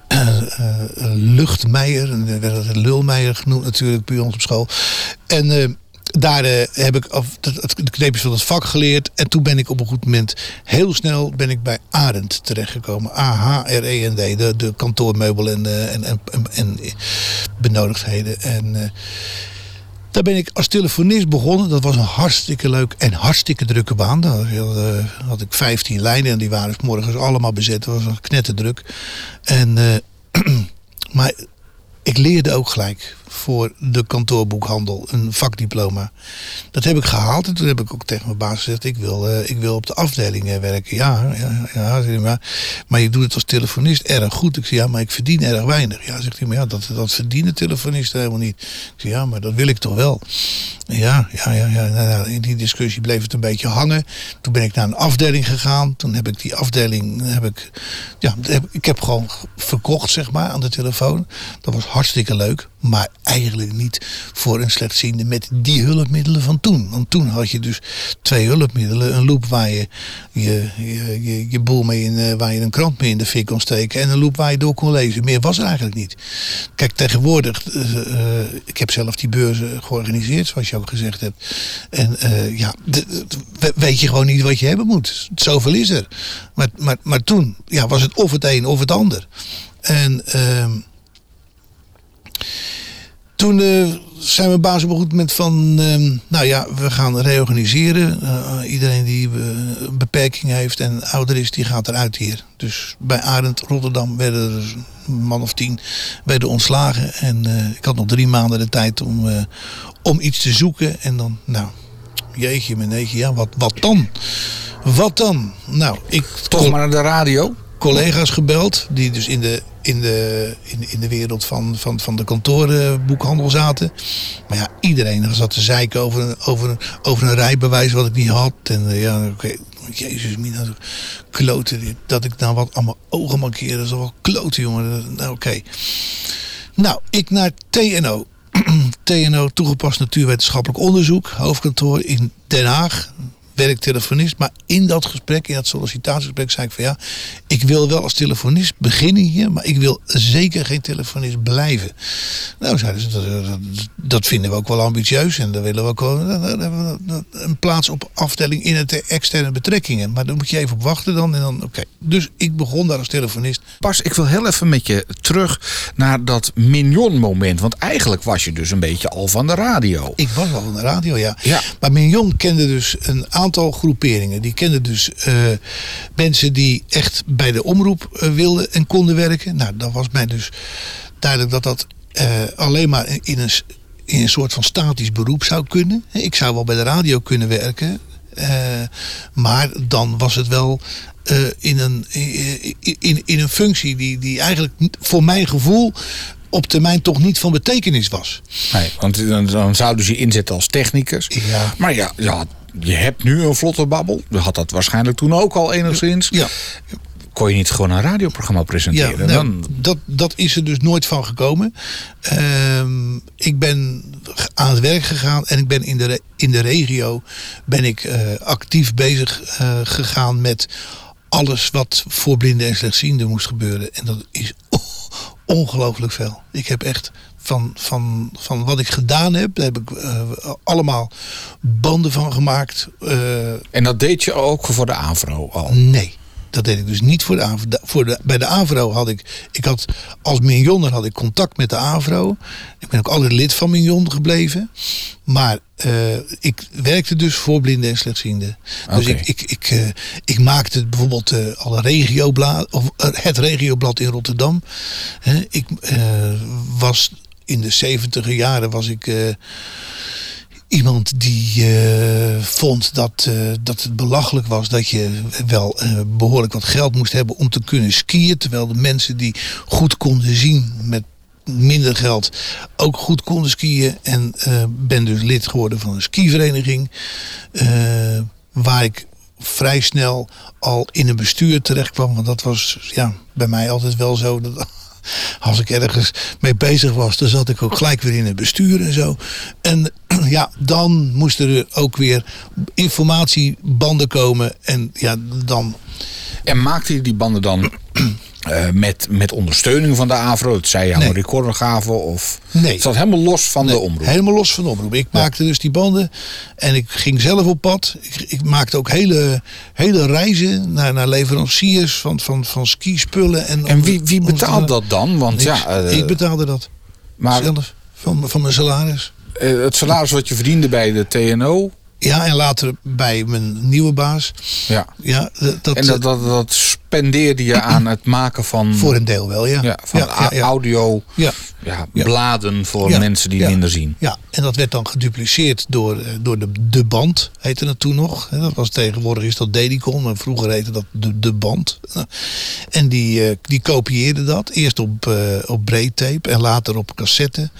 Eh, eh, Luchtmeijer, er werd het Lulmeijer genoemd natuurlijk bij ons op school. En daar eh, heb ik af, het, de kneepjes van het vak geleerd. En toen ben ik op een goed moment heel snel ben ik bij Arend terechtgekomen. A-H-R-E-N-D, de, de kantoormeubel en, eh, en, en, en, en benodigdheden. En eh, daar ben ik als telefonist begonnen. Dat was een hartstikke leuk en hartstikke drukke baan. Daar had, ik, eh, had ik 15 lijnen en die waren morgens allemaal bezet. Dat was een knetterdruk. En, maar ik leerde ook gelijk voor de kantoorboekhandel een vakdiploma. Dat heb ik gehaald en toen heb ik ook tegen mijn baas gezegd: ik wil, eh, ik wil op de afdeling eh, werken. Ja, ja, ja maar, maar je doet het als telefonist erg goed. Ik zei ja, maar ik verdien erg weinig. Ja, zegt hij, maar ja, dat, dat verdienen telefonisten helemaal niet. Ik zei ja, maar dat wil ik toch wel. Ja, ja, ja, ja. Nou, nou, in die discussie bleef het een beetje hangen. Toen ben ik naar een afdeling gegaan. Toen heb ik die afdeling, heb ik, ja, ik heb gewoon verkocht, zeg maar, aan de telefoon. Dat was hartstikke leuk. Maar eigenlijk niet voor een slechtziende met die hulpmiddelen van toen. Want toen had je dus twee hulpmiddelen. Een loop waar je je, je, je, boel mee in, eh, waar je een krant mee in de fik kon steken. En een loop waar je door kon lezen. Meer was er eigenlijk niet. Kijk, tegenwoordig, eh, eh, ik heb zelf die beurzen georganiseerd, zoals je ook gezegd hebt. En ja, weet je gewoon niet wat je hebben moet. Zoveel is er. Maar, maar, maar toen ja, was het of het een of het ander. En ehm, toen eh, zijn we baas op een goed moment van, ehm, nou ja, we gaan reorganiseren. Eh, iedereen die uh, een beperking heeft en ouder is, die gaat eruit hier. Dus bij Arend Rotterdam werden er een man of tien werden ontslagen. En eh, ik had nog drie maanden de tijd om, om iets te zoeken. En dan, nou, jeetje meneetje, ja, wat, wat dan? Wat dan? Nou, ik... Toch maar naar de radio? Collega's gebeld, die dus in de in de, in, in de wereld van, van, van de kantorenboekhandel zaten. Maar ja, iedereen zat te zeiken over een, over een, over een rijbewijs wat ik niet had. En uh, ja, oké, okay. jezus, mina, kloten. Dat ik nou wat allemaal ogen mankeerde. Dat is wel kloten, jongen. Nou, oké. Nou, ik naar TNO. TNO, toegepast natuurwetenschappelijk onderzoek, hoofdkantoor in Den Haag werktelefonist. Maar in dat gesprek, in dat sollicitatiegesprek, zei ik van ja, ik wil wel als telefonist beginnen hier, maar ik wil zeker geen telefonist blijven. Nou, zeiden ze, dat, dat vinden we ook wel ambitieus en dan willen we ook wel een plaats op afdeling in het externe betrekkingen. Maar dan moet je even op wachten dan en dan, oké. Dus ik begon daar als telefonist. Pas, ik wil heel even met je terug naar dat mignon moment, want eigenlijk was je dus een beetje al van de radio. Ik was al van de radio, ja. ja. Maar mignon kende dus een aantal groeperingen. Die kenden dus uh, mensen die echt bij de omroep uh, wilden en konden werken. Nou, dan was mij dus duidelijk dat dat uh, alleen maar in een, in een soort van statisch beroep zou kunnen. Ik zou wel bij de radio kunnen werken. maar dan was het wel uh, in, een, in, in een functie die, die eigenlijk voor mijn gevoel op termijn toch niet van betekenis was. Nee, want dan, dan zouden ze je inzetten als technicus. Ja. Maar ja, ja, je hebt nu een vlotte babbel. Je had dat waarschijnlijk toen ook al enigszins. Ja. Kon je niet gewoon een radioprogramma presenteren? Ja, nou, dan... dat, dat is er dus nooit van gekomen. Uh, ik ben aan het werk gegaan en ik ben in de, in de regio ben ik uh, actief bezig uh, gegaan met alles wat voor blinden en slechtzienden moest gebeuren. En dat is ongelooflijk veel. Ik heb echt van, van, van wat ik gedaan heb. Daar heb ik uh, allemaal banden van gemaakt. Uh, en dat deed je ook voor de AVRO al? Nee. Dat deed ik dus niet voor de AVRO. Voor de, bij de AVRO had ik, ik had, als minionner had ik contact met de AVRO. Ik ben ook altijd lid van Mignon gebleven. Maar uh, ik werkte dus voor blinden en slechtzienden. Dus ik, ik, ik, uh, ik maakte bijvoorbeeld uh, al een regioblad, of het regioblad in Rotterdam. ik was in de zeventiger jaren was ik iemand die uh, vond dat, uh, dat het belachelijk was dat je wel uh, behoorlijk wat geld moest hebben om te kunnen skiën. Terwijl de mensen die goed konden zien met minder geld ook goed konden skiën. En ben dus lid geworden van een skivereniging. waar ik vrij snel al in een bestuur terecht kwam. Want dat was ja, bij mij altijd wel zo. Dat, als ik ergens mee bezig was, dan zat ik ook gelijk weer in het bestuur en zo. En ja, dan moesten er ook weer informatiebanden komen. En ja, dan. En maakte je die banden dan uh, met, met ondersteuning van de AVRO? Dat zei je nee. recordergaven of... Nee. Het zat helemaal los van nee, de omroep? helemaal los van de omroep. Ik maakte dus die banden en ik ging zelf op pad. Ik, ik maakte ook hele, hele reizen naar, naar leveranciers van, van, van skispullen. En, en wie, wie betaalt dat dan? Want niks. ja, uh, ik betaalde dat. Maar, zelf, van, van mijn salaris. Uh, het salaris wat je verdiende bij de TNO... Ja, en later bij mijn nieuwe baas. Ja. ja dat, en dat, dat, dat spendeerde je aan het maken van... Voor een deel wel, ja. ja van ja, audio, ja. Ja, bladen voor mensen die minder zien. Ja, en dat werd dan gedupliceerd door, door de, de band, heette het toen nog. Dat was tegenwoordig is dat Dedicon, maar vroeger heette dat de, de band. En die, die kopieerde dat, eerst op, op breedtape en later op cassette.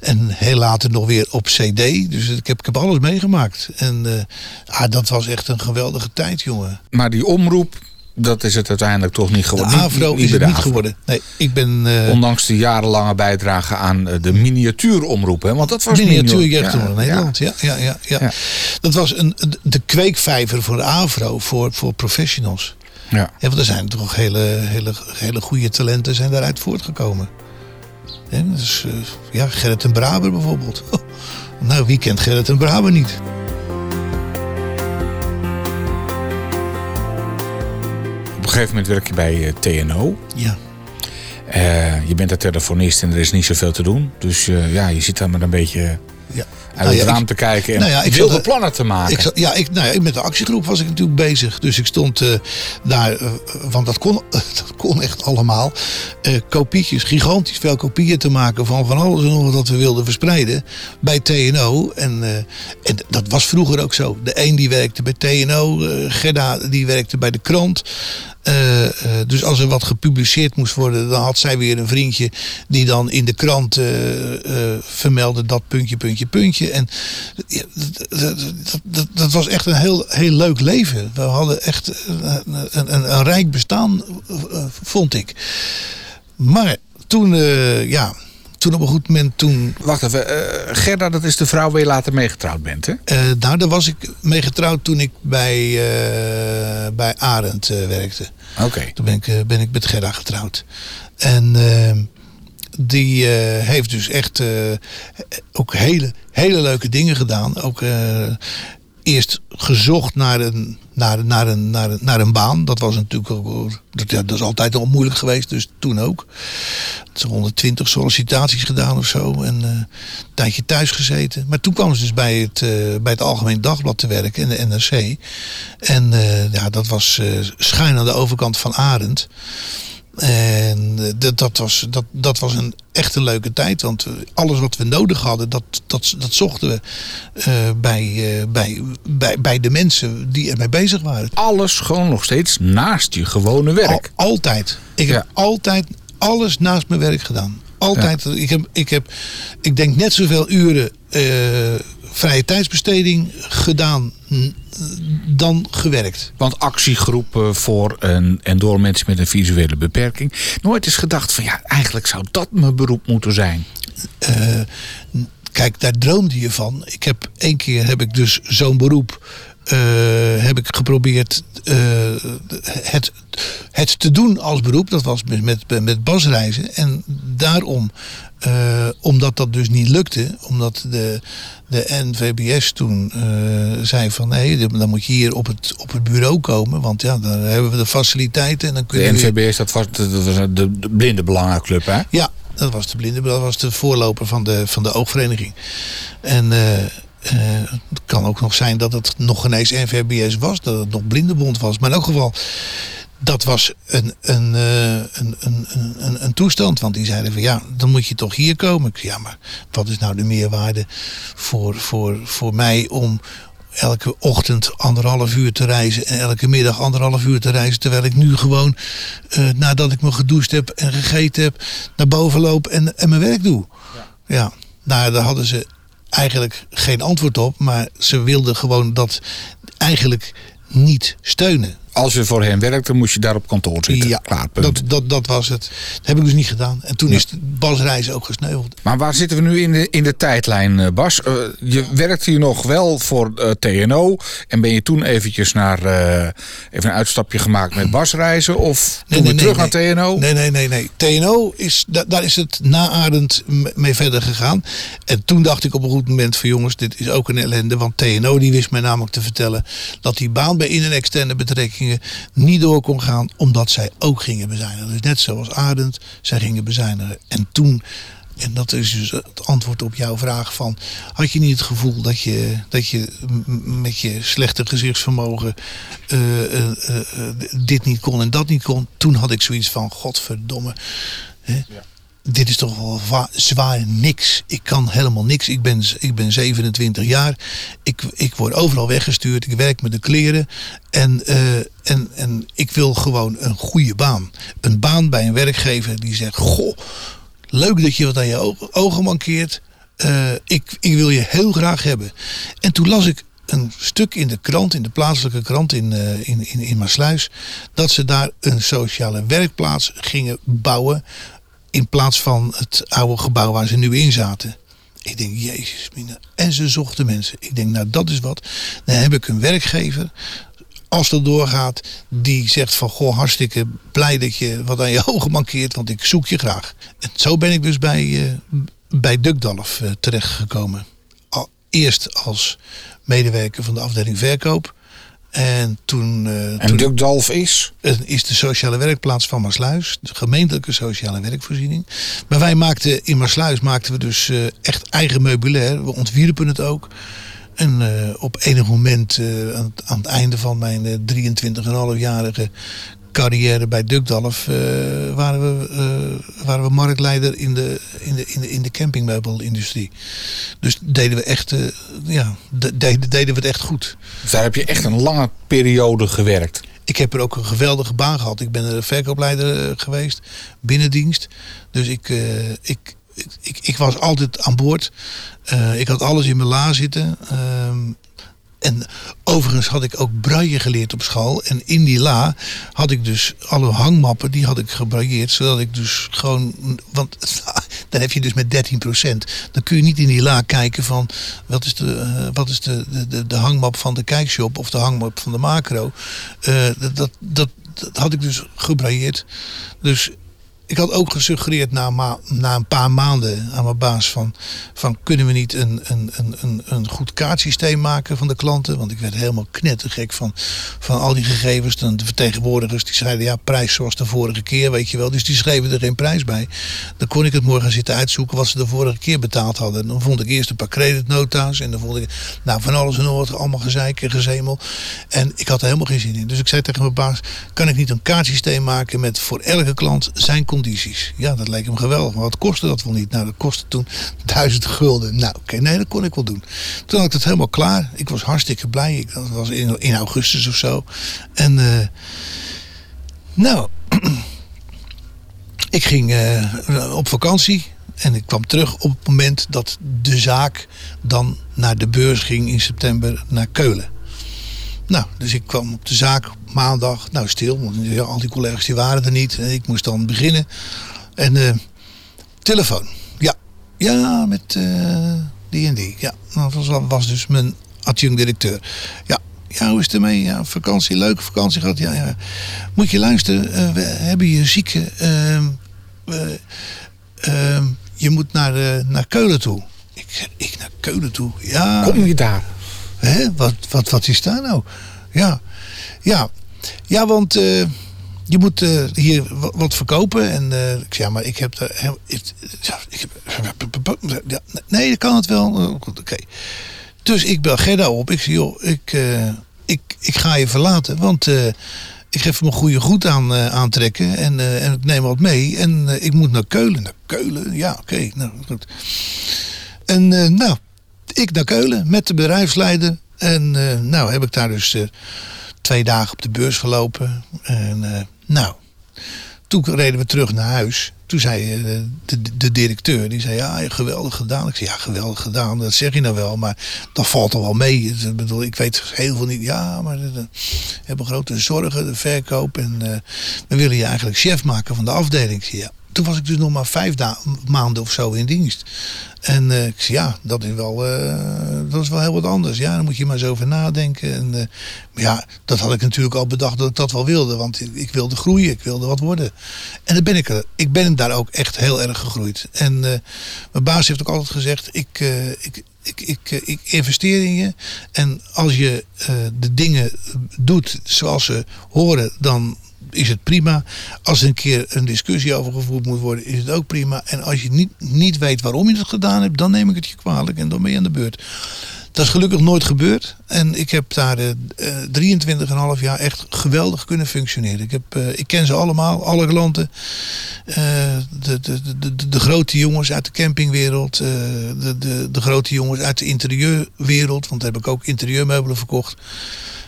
En heel later nog weer op cd. Dus ik heb, ik heb alles meegemaakt. En ah, dat was echt een geweldige tijd, jongen. Maar die omroep, dat is het uiteindelijk toch niet geworden. De AVRO niet, niet, is het niet geworden. Nee, ik ben... Uh, Ondanks de jarenlange bijdrage aan de miniatuuromroep. Hè? Want dat was Miniatuur Jeugdomroep ja, Nederland. Ja. Ja, ja, ja, ja. Dat was een, de kweekvijver voor de AVRO, voor, voor professionals. Ja. ja. Want er zijn toch hele, hele, hele goede talenten zijn daaruit voortgekomen. Ja, dus, uh, ja, Gerrit en Braber bijvoorbeeld. nou, wie kent Gerrit en Braber niet? Een gegeven moment werk je bij uh, TNO. Ja. je bent een telefonist en er is niet zoveel te doen. Dus ja, je zit daar maar een beetje Ja. uit Nou ja, het raam ik- te kijken en nou ja, ik wilde zat- plannen te maken. Ik zat, ja, ik, nou ja, met de actiegroep was ik natuurlijk bezig. Dus ik stond eh, daar, eh, want dat kon, dat kon echt allemaal. eh kopietjes, gigantisch veel kopieën te maken van van alles en nog wat dat we wilden verspreiden bij TNO. En, eh, en dat was vroeger ook zo. De een die werkte bij TNO, eh Gerda die werkte bij de krant. Eh, eh, dus als er wat gepubliceerd moest worden, dan had zij weer een vriendje die dan in de krant eh, vermeldde dat puntje, puntje, puntje. En dat, dat, was echt een heel, heel leuk leven. We hadden echt een, een, een, een rijk bestaan, vond ik. Maar toen, ja, toen op een goed moment, toen Wacht even, eh, Gerda, dat is de vrouw waar je later mee getrouwd bent, hè? Eh, nou, daar was ik mee getrouwd toen ik bij, eh, bij Arend werkte. Oké. Toen ben ik, ben ik met Gerda getrouwd. En die heeft dus echt ook hele, hele leuke dingen gedaan. Ook eerst gezocht naar een, naar, naar, een, naar, een, naar een baan. Dat was natuurlijk ook, dat, ja, dat is altijd al moeilijk geweest, dus toen ook. Zo'n 120 sollicitaties gedaan of zo. En eh, een tijdje thuis gezeten. Maar toen kwam ze dus bij het, eh, bij het Algemeen Dagblad te werken in de NRC. En eh, ja, dat was schuin aan de overkant van Arend. En dat, dat, was, dat, dat was een echt een leuke tijd. Want alles wat we nodig hadden, dat, dat, dat zochten we bij, bij, bij, bij de mensen die ermee bezig waren. Alles gewoon nog steeds naast je gewone werk. Al- altijd. Ik heb altijd alles naast mijn werk gedaan. Altijd. Ik, heb, ik heb, ik denk net zoveel uren eh, vrije tijdsbesteding gedaan dan gewerkt. Want actiegroepen voor en, en door mensen met een visuele beperking. Nooit is gedacht van ja, eigenlijk zou dat mijn beroep moeten zijn. Eh, kijk, daar droomde je van. Ik heb één keer heb ik dus zo'n beroep eh, heb ik geprobeerd het, het te doen als beroep. Dat was met, met, met basreizen. En daarom, eh, omdat dat dus niet lukte, omdat de, de NVBS toen eh, zei van nee, dan moet je hier op het, op het bureau komen. Want ja, dan hebben we de faciliteiten en dan kun De. NVBS, dat was de, dat was de, de blinde belangenclub, hè? Ja, dat was de blinde, dat was de voorloper van de, van de oogvereniging. En eh, het kan ook nog zijn dat het nog ineens NVBS was, dat het nog blindenbond was. Maar in elk geval, dat was een, een, eh, een, een, een, een toestand. Want die zeiden van ja, dan moet je toch hier komen. Ik zei, ja, maar wat is nou de meerwaarde voor, voor, voor mij om elke ochtend anderhalf uur te reizen en elke middag anderhalf uur te reizen. Terwijl ik nu gewoon, eh, nadat ik me gedoucht heb en gegeten heb, naar boven loop en, en mijn werk doe. Ja. nou daar hadden ze eigenlijk geen antwoord op, maar ze wilden gewoon dat eigenlijk niet steunen. Als je voor hen werkte, moest je daar op kantoor zitten. Ja, Klaar, punt. dat, dat, dat was het. Dat heb ik dus niet gedaan. En toen is de basreizen ook gesneuveld. Maar waar zitten we nu in de, in de tijdlijn, eh, Bas? Eh, je werkt hier nog wel voor eh, TNO. En ben je toen eventjes naar, even een uitstapje gemaakt met basreizen? Of toen weer terug naar TNO? Nee, nee, nee, nee. TNO is, da- daar is het naadend m- mee verder gegaan. En toen dacht ik op een goed moment van jongens, dit is ook een ellende. Want TNO die wist mij namelijk te vertellen dat die baan bij in- en externe niet door kon gaan. Omdat zij ook gingen bezuinigen. Dus net zoals Arend, zij gingen bezuinigen. En toen... En dat is dus het antwoord op jouw vraag van... had je niet het gevoel dat je, dat je met je slechte gezichtsvermogen... eh, eh, eh, dit niet kon en dat niet kon? Toen had ik zoiets van, godverdomme... Hè? Dit is toch wel wa- zwaar niks. Ik kan helemaal niks. Ik ben, ik ben 27 jaar. Ik, ik word overal weggestuurd. Ik werk met de kleren. En, eh, en, en ik wil gewoon een goede baan. Een baan bij een werkgever die zegt... Goh, leuk dat je wat aan je ogen, mankeert. Eh, ik, ik wil je heel graag hebben. En toen las ik een stuk in de krant, in de plaatselijke krant in, eh, in, in, in Maasluis... dat ze daar een sociale werkplaats gingen bouwen... in plaats van het oude gebouw waar ze nu in zaten. Ik denk, jezus. En ze zochten mensen. Ik denk, nou dat is wat. Dan heb ik een werkgever als dat doorgaat, die zegt van goh, hartstikke blij dat je wat aan je ogen mankeert, want ik zoek je graag. En zo ben ik dus bij, eh, bij Dukdalf eh, terechtgekomen. Al, eerst als medewerker van de afdeling verkoop. En toen... eh, En toen Dukdalf is? het is de sociale werkplaats van Maasluis. De gemeentelijke sociale werkvoorziening. Maar wij maakten in Maasluis maakten we dus eh, echt eigen meubilair. We ontwierpen het ook. En eh, op enig moment aan, het, aan het einde van mijn eh 23,5-jarige carrière bij Dukdalf... eh, waren, we, eh, waren we marktleider in de, in de, in de, in de campingmeubelindustrie. Dus deden we, echt, eh, ja, de- deden, deden we het echt goed. Dus daar heb je echt een lange periode gewerkt. Ik heb er ook een geweldige baan gehad. Ik ben er verkoopleider geweest, binnendienst. Dus ik, ik, ik, ik, was altijd aan boord. Ik had alles in mijn la zitten. En overigens had ik ook braille geleerd op school. En in die la had ik dus alle hangmappen, die had ik gebrailleerd. Zodat ik dus gewoon, want dan heb je dus met 13%. Dan kun je niet in die la kijken van wat is de, eh, wat is de, de, de, hangmap van de kijkshop of de hangmap van de macro. Eh, dat, dat, dat, dat had ik dus gebrailleerd. Dus ik had ook gesuggereerd na, na een paar maanden aan mijn baas van, van kunnen we niet een, een, een, een, een goed kaartsysteem maken van de klanten. Want ik werd helemaal knettergek van, van al die gegevens. Dan de vertegenwoordigers die zeiden ja prijs zoals de vorige keer weet je wel. Dus die schreven er geen prijs bij. Dan kon ik het morgen zitten uitzoeken wat ze de vorige keer betaald hadden. Dan vond ik eerst een paar creditnota's en dan vond ik nou, van alles en nog wat allemaal gezeik en gezemel. En ik had er helemaal geen zin in. Dus ik zei tegen mijn baas, kan ik niet een kaartsysteem maken met voor elke klant zijn condities? Ja, dat leek hem geweldig. Maar wat kostte dat wel niet? Nou, dat kostte toen duizend gulden. Nou, oké, nee, dat kon ik wel doen. Toen had ik het helemaal klaar. Ik was hartstikke blij. Ik, dat was in, in augustus of zo. En eh, nou, ik ging eh, op vakantie. En ik kwam terug op het moment dat de zaak dan naar de beurs ging in september naar Keulen. Nou, dus ik kwam op de zaak maandag, nou stil, want al die collega's die waren er niet. Ik moest dan beginnen. En eh, telefoon, ja, ja, met eh, die en die. Ja, dat was, was dus mijn adjunct-directeur. Ja, ja, hoe is het ermee? Ja, vakantie, leuke vakantie gehad. Ja, ja. Moet je luisteren, eh, we hebben je zieke. we- ehm, je moet naar, naar Keulen toe. Ik, ik naar Keulen toe? Ja. Kom je daar? Hè? Wat, wat, wat is daar nou? Ja, ja, ja want eh, je moet eh, hier wa- wat verkopen. En eh, ik zei, ja, maar ik heb daar... Ik, ik nee, dat kan het wel. Goed, Oké. Dus ik bel Gerda op. Ik zeg, joh, ik, ik, ik ga je verlaten. Want ik ga even mijn goede goed aan, aantrekken. En, en ik neem wat mee. En ik moet naar Keulen. Naar Keulen? Ja, oké. nou, goed. En eh, ik naar Keulen met de bedrijfsleider. En eh, nou heb ik daar dus eh, twee dagen op de beurs gelopen. En eh, nou, toen reden we terug naar huis. Toen zei de, de, directeur, die zei, ja, geweldig gedaan. Ik zei, ja, geweldig gedaan, dat zeg je nou wel. Maar dat valt er wel mee. Ik, bedoel, ik weet heel veel niet. Ja, maar we hebben grote zorgen, de verkoop. En we willen je eigenlijk chef maken van de afdeling. Ik ja. Toen was ik dus nog maar vijf maanden of zo in dienst. En eh, ik zei, ja, dat is, wel, eh, dat is wel heel wat anders. Ja, daar moet je maar eens over nadenken. En, eh, maar ja, dat had ik natuurlijk al bedacht dat ik dat wel wilde. Want ik, wilde groeien, ik wilde wat worden. En dan ben ik er. Ik ben daar ook echt heel erg gegroeid. En mijn baas heeft ook altijd gezegd, ik, ik, ik, ik, ik investeer in je. En als je de dingen doet zoals ze horen, dan is het prima. Als er een keer een discussie over gevoerd moet worden, is het ook prima. En als je niet, niet weet waarom je het gedaan hebt, dan neem ik het je kwalijk en dan ben je aan de beurt. Dat is gelukkig nooit gebeurd. En ik heb daar eh, 23,5 jaar echt geweldig kunnen functioneren. Ik, heb, eh, ik ken ze allemaal, alle klanten. Eh, de, de, de, de, grote jongens uit de campingwereld. de, de, de grote jongens uit de interieurwereld. Want daar heb ik ook interieurmeubelen verkocht.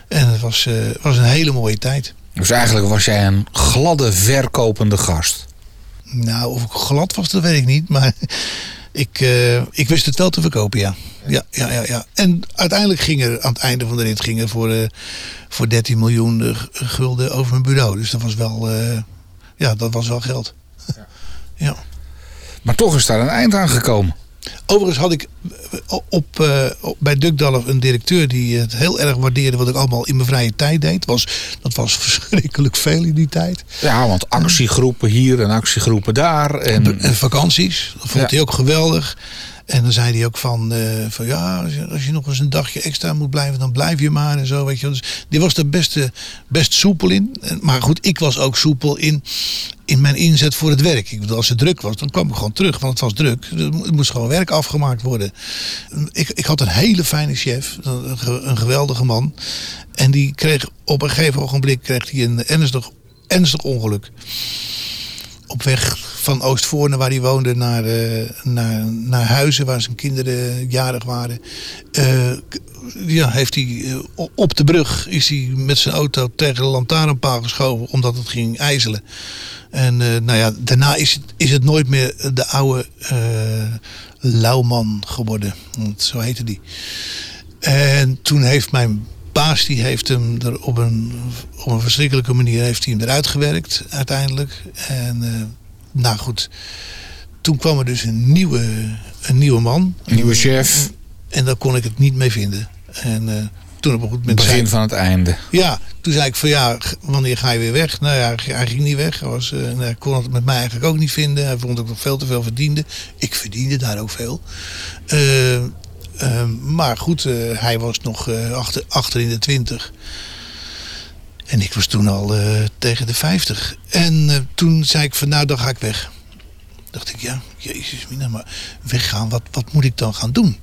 En het was, was een hele mooie tijd. Dus eigenlijk was jij een gladde verkopende gast. Nou, of ik glad was, dat weet ik niet. Maar ik, eh, ik wist het wel te verkopen, ja. Ja, ja, ja, ja. En uiteindelijk ging er aan het einde van de rit ging er voor, eh, voor 13 miljoen eh, gulden over mijn bureau. Dus dat was wel, ja, dat was wel geld. ja. Maar toch is daar een eind aan gekomen. Overigens had ik eh, op, eh, op, bij Dukdalf een directeur die het heel erg waardeerde wat ik allemaal in mijn vrije tijd deed. Was, dat was verschrikkelijk veel in die tijd. Ja, want actiegroepen hier en actiegroepen daar. En En vakanties, dat vond Ja. hij ook geweldig. En dan zei hij ook van, eh, van ja, als je, nog eens een dagje extra moet blijven, dan blijf je maar en zo. Weet je. Dus die was er best, best soepel in. Maar goed, ik was ook soepel in, in mijn inzet voor het werk. Ik bedoel, als het druk was, dan kwam ik gewoon terug, want het was druk. Er mo- moest gewoon werk afgemaakt worden. Ik, ik had een hele fijne chef, een geweldige man. En die kreeg op een gegeven ogenblik kreeg hij een ernstig, ernstig ongeluk. Op weg van Oostvoorne, waar hij woonde, naar, eh, naar, naar Huizen, waar zijn kinderen jarig waren. Eh, ja, heeft hij, eh, op de brug is hij met zijn auto tegen de lantaarnpaal geschoven, omdat het ging ijzelen. En nou ja, daarna is het, is het nooit meer de oude Lauwman geworden. Want Zo heette die. En toen heeft mijn baas, die heeft hem er op een, op een verschrikkelijke manier heeft hij hem eruit gewerkt uiteindelijk. En eh, nou goed, toen kwam er dus een nieuwe, een nieuwe man. Een nieuwe chef. En daar kon ik het niet mee vinden. En eh, toen op een goed moment zei Begin van het einde. ja, toen zei ik van ja, wanneer ga je weer weg? Nou ja, hij ging niet weg. Hij, was, eh, nou, hij kon het met mij eigenlijk ook niet vinden. Hij vond dat ik nog veel te veel verdiende. Ik verdiende daar ook veel. Maar goed, eh, hij was nog eh, achter, achter in de twintig. En ik was toen al eh, tegen de 50. En toen zei ik van nou, dan ga ik weg. Dacht ik, ja, jezus mina, maar weggaan, wat, wat moet ik dan gaan doen?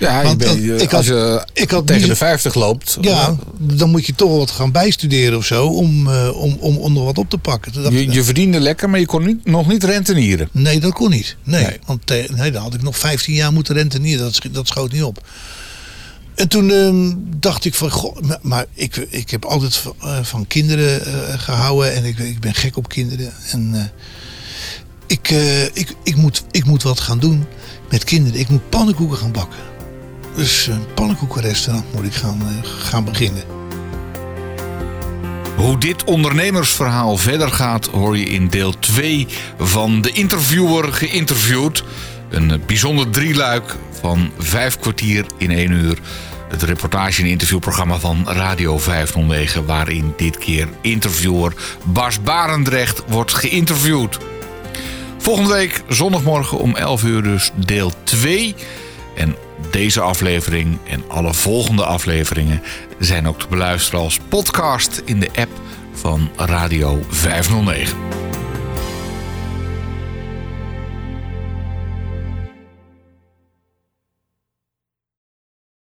Ja, je Want bent- je- ik als had- je ik had tegen de 50 loopt. Ja, dan moet je toch wat gaan bijstuderen of zo om, eh, om, om, om nog wat op te pakken. Ik, Je, je verdiende lekker, maar je kon niet, nog niet rentenieren. Nee, dat kon niet. Nee, Nee. want nee, dan had ik nog 15 jaar moeten rentenieren. Dat, dat schoot niet op. En toen ehm, dacht ik van, goh, maar, ik, ik heb altijd van, eh, van kinderen eh, gehouden en ik, ik ben gek op kinderen. En eh, ik, eh, ik, ik, moet, ik moet wat gaan doen met kinderen. Ik moet pannenkoeken gaan bakken. Dus een pannenkoekenrestaurant moet ik gaan, eh, gaan beginnen. Hoe dit ondernemersverhaal verder gaat, hoor je in deel 2 van de interviewer geïnterviewd. Een eh, bijzonder drieluik van vijf kwartier in één uur. Het reportage- en interviewprogramma van Radio 509, waarin dit keer interviewer Bas Barendrecht wordt geïnterviewd. Volgende week zondagmorgen om 11 uur dus deel 2. En deze aflevering en alle volgende afleveringen zijn ook te beluisteren als podcast in de app van Radio 509.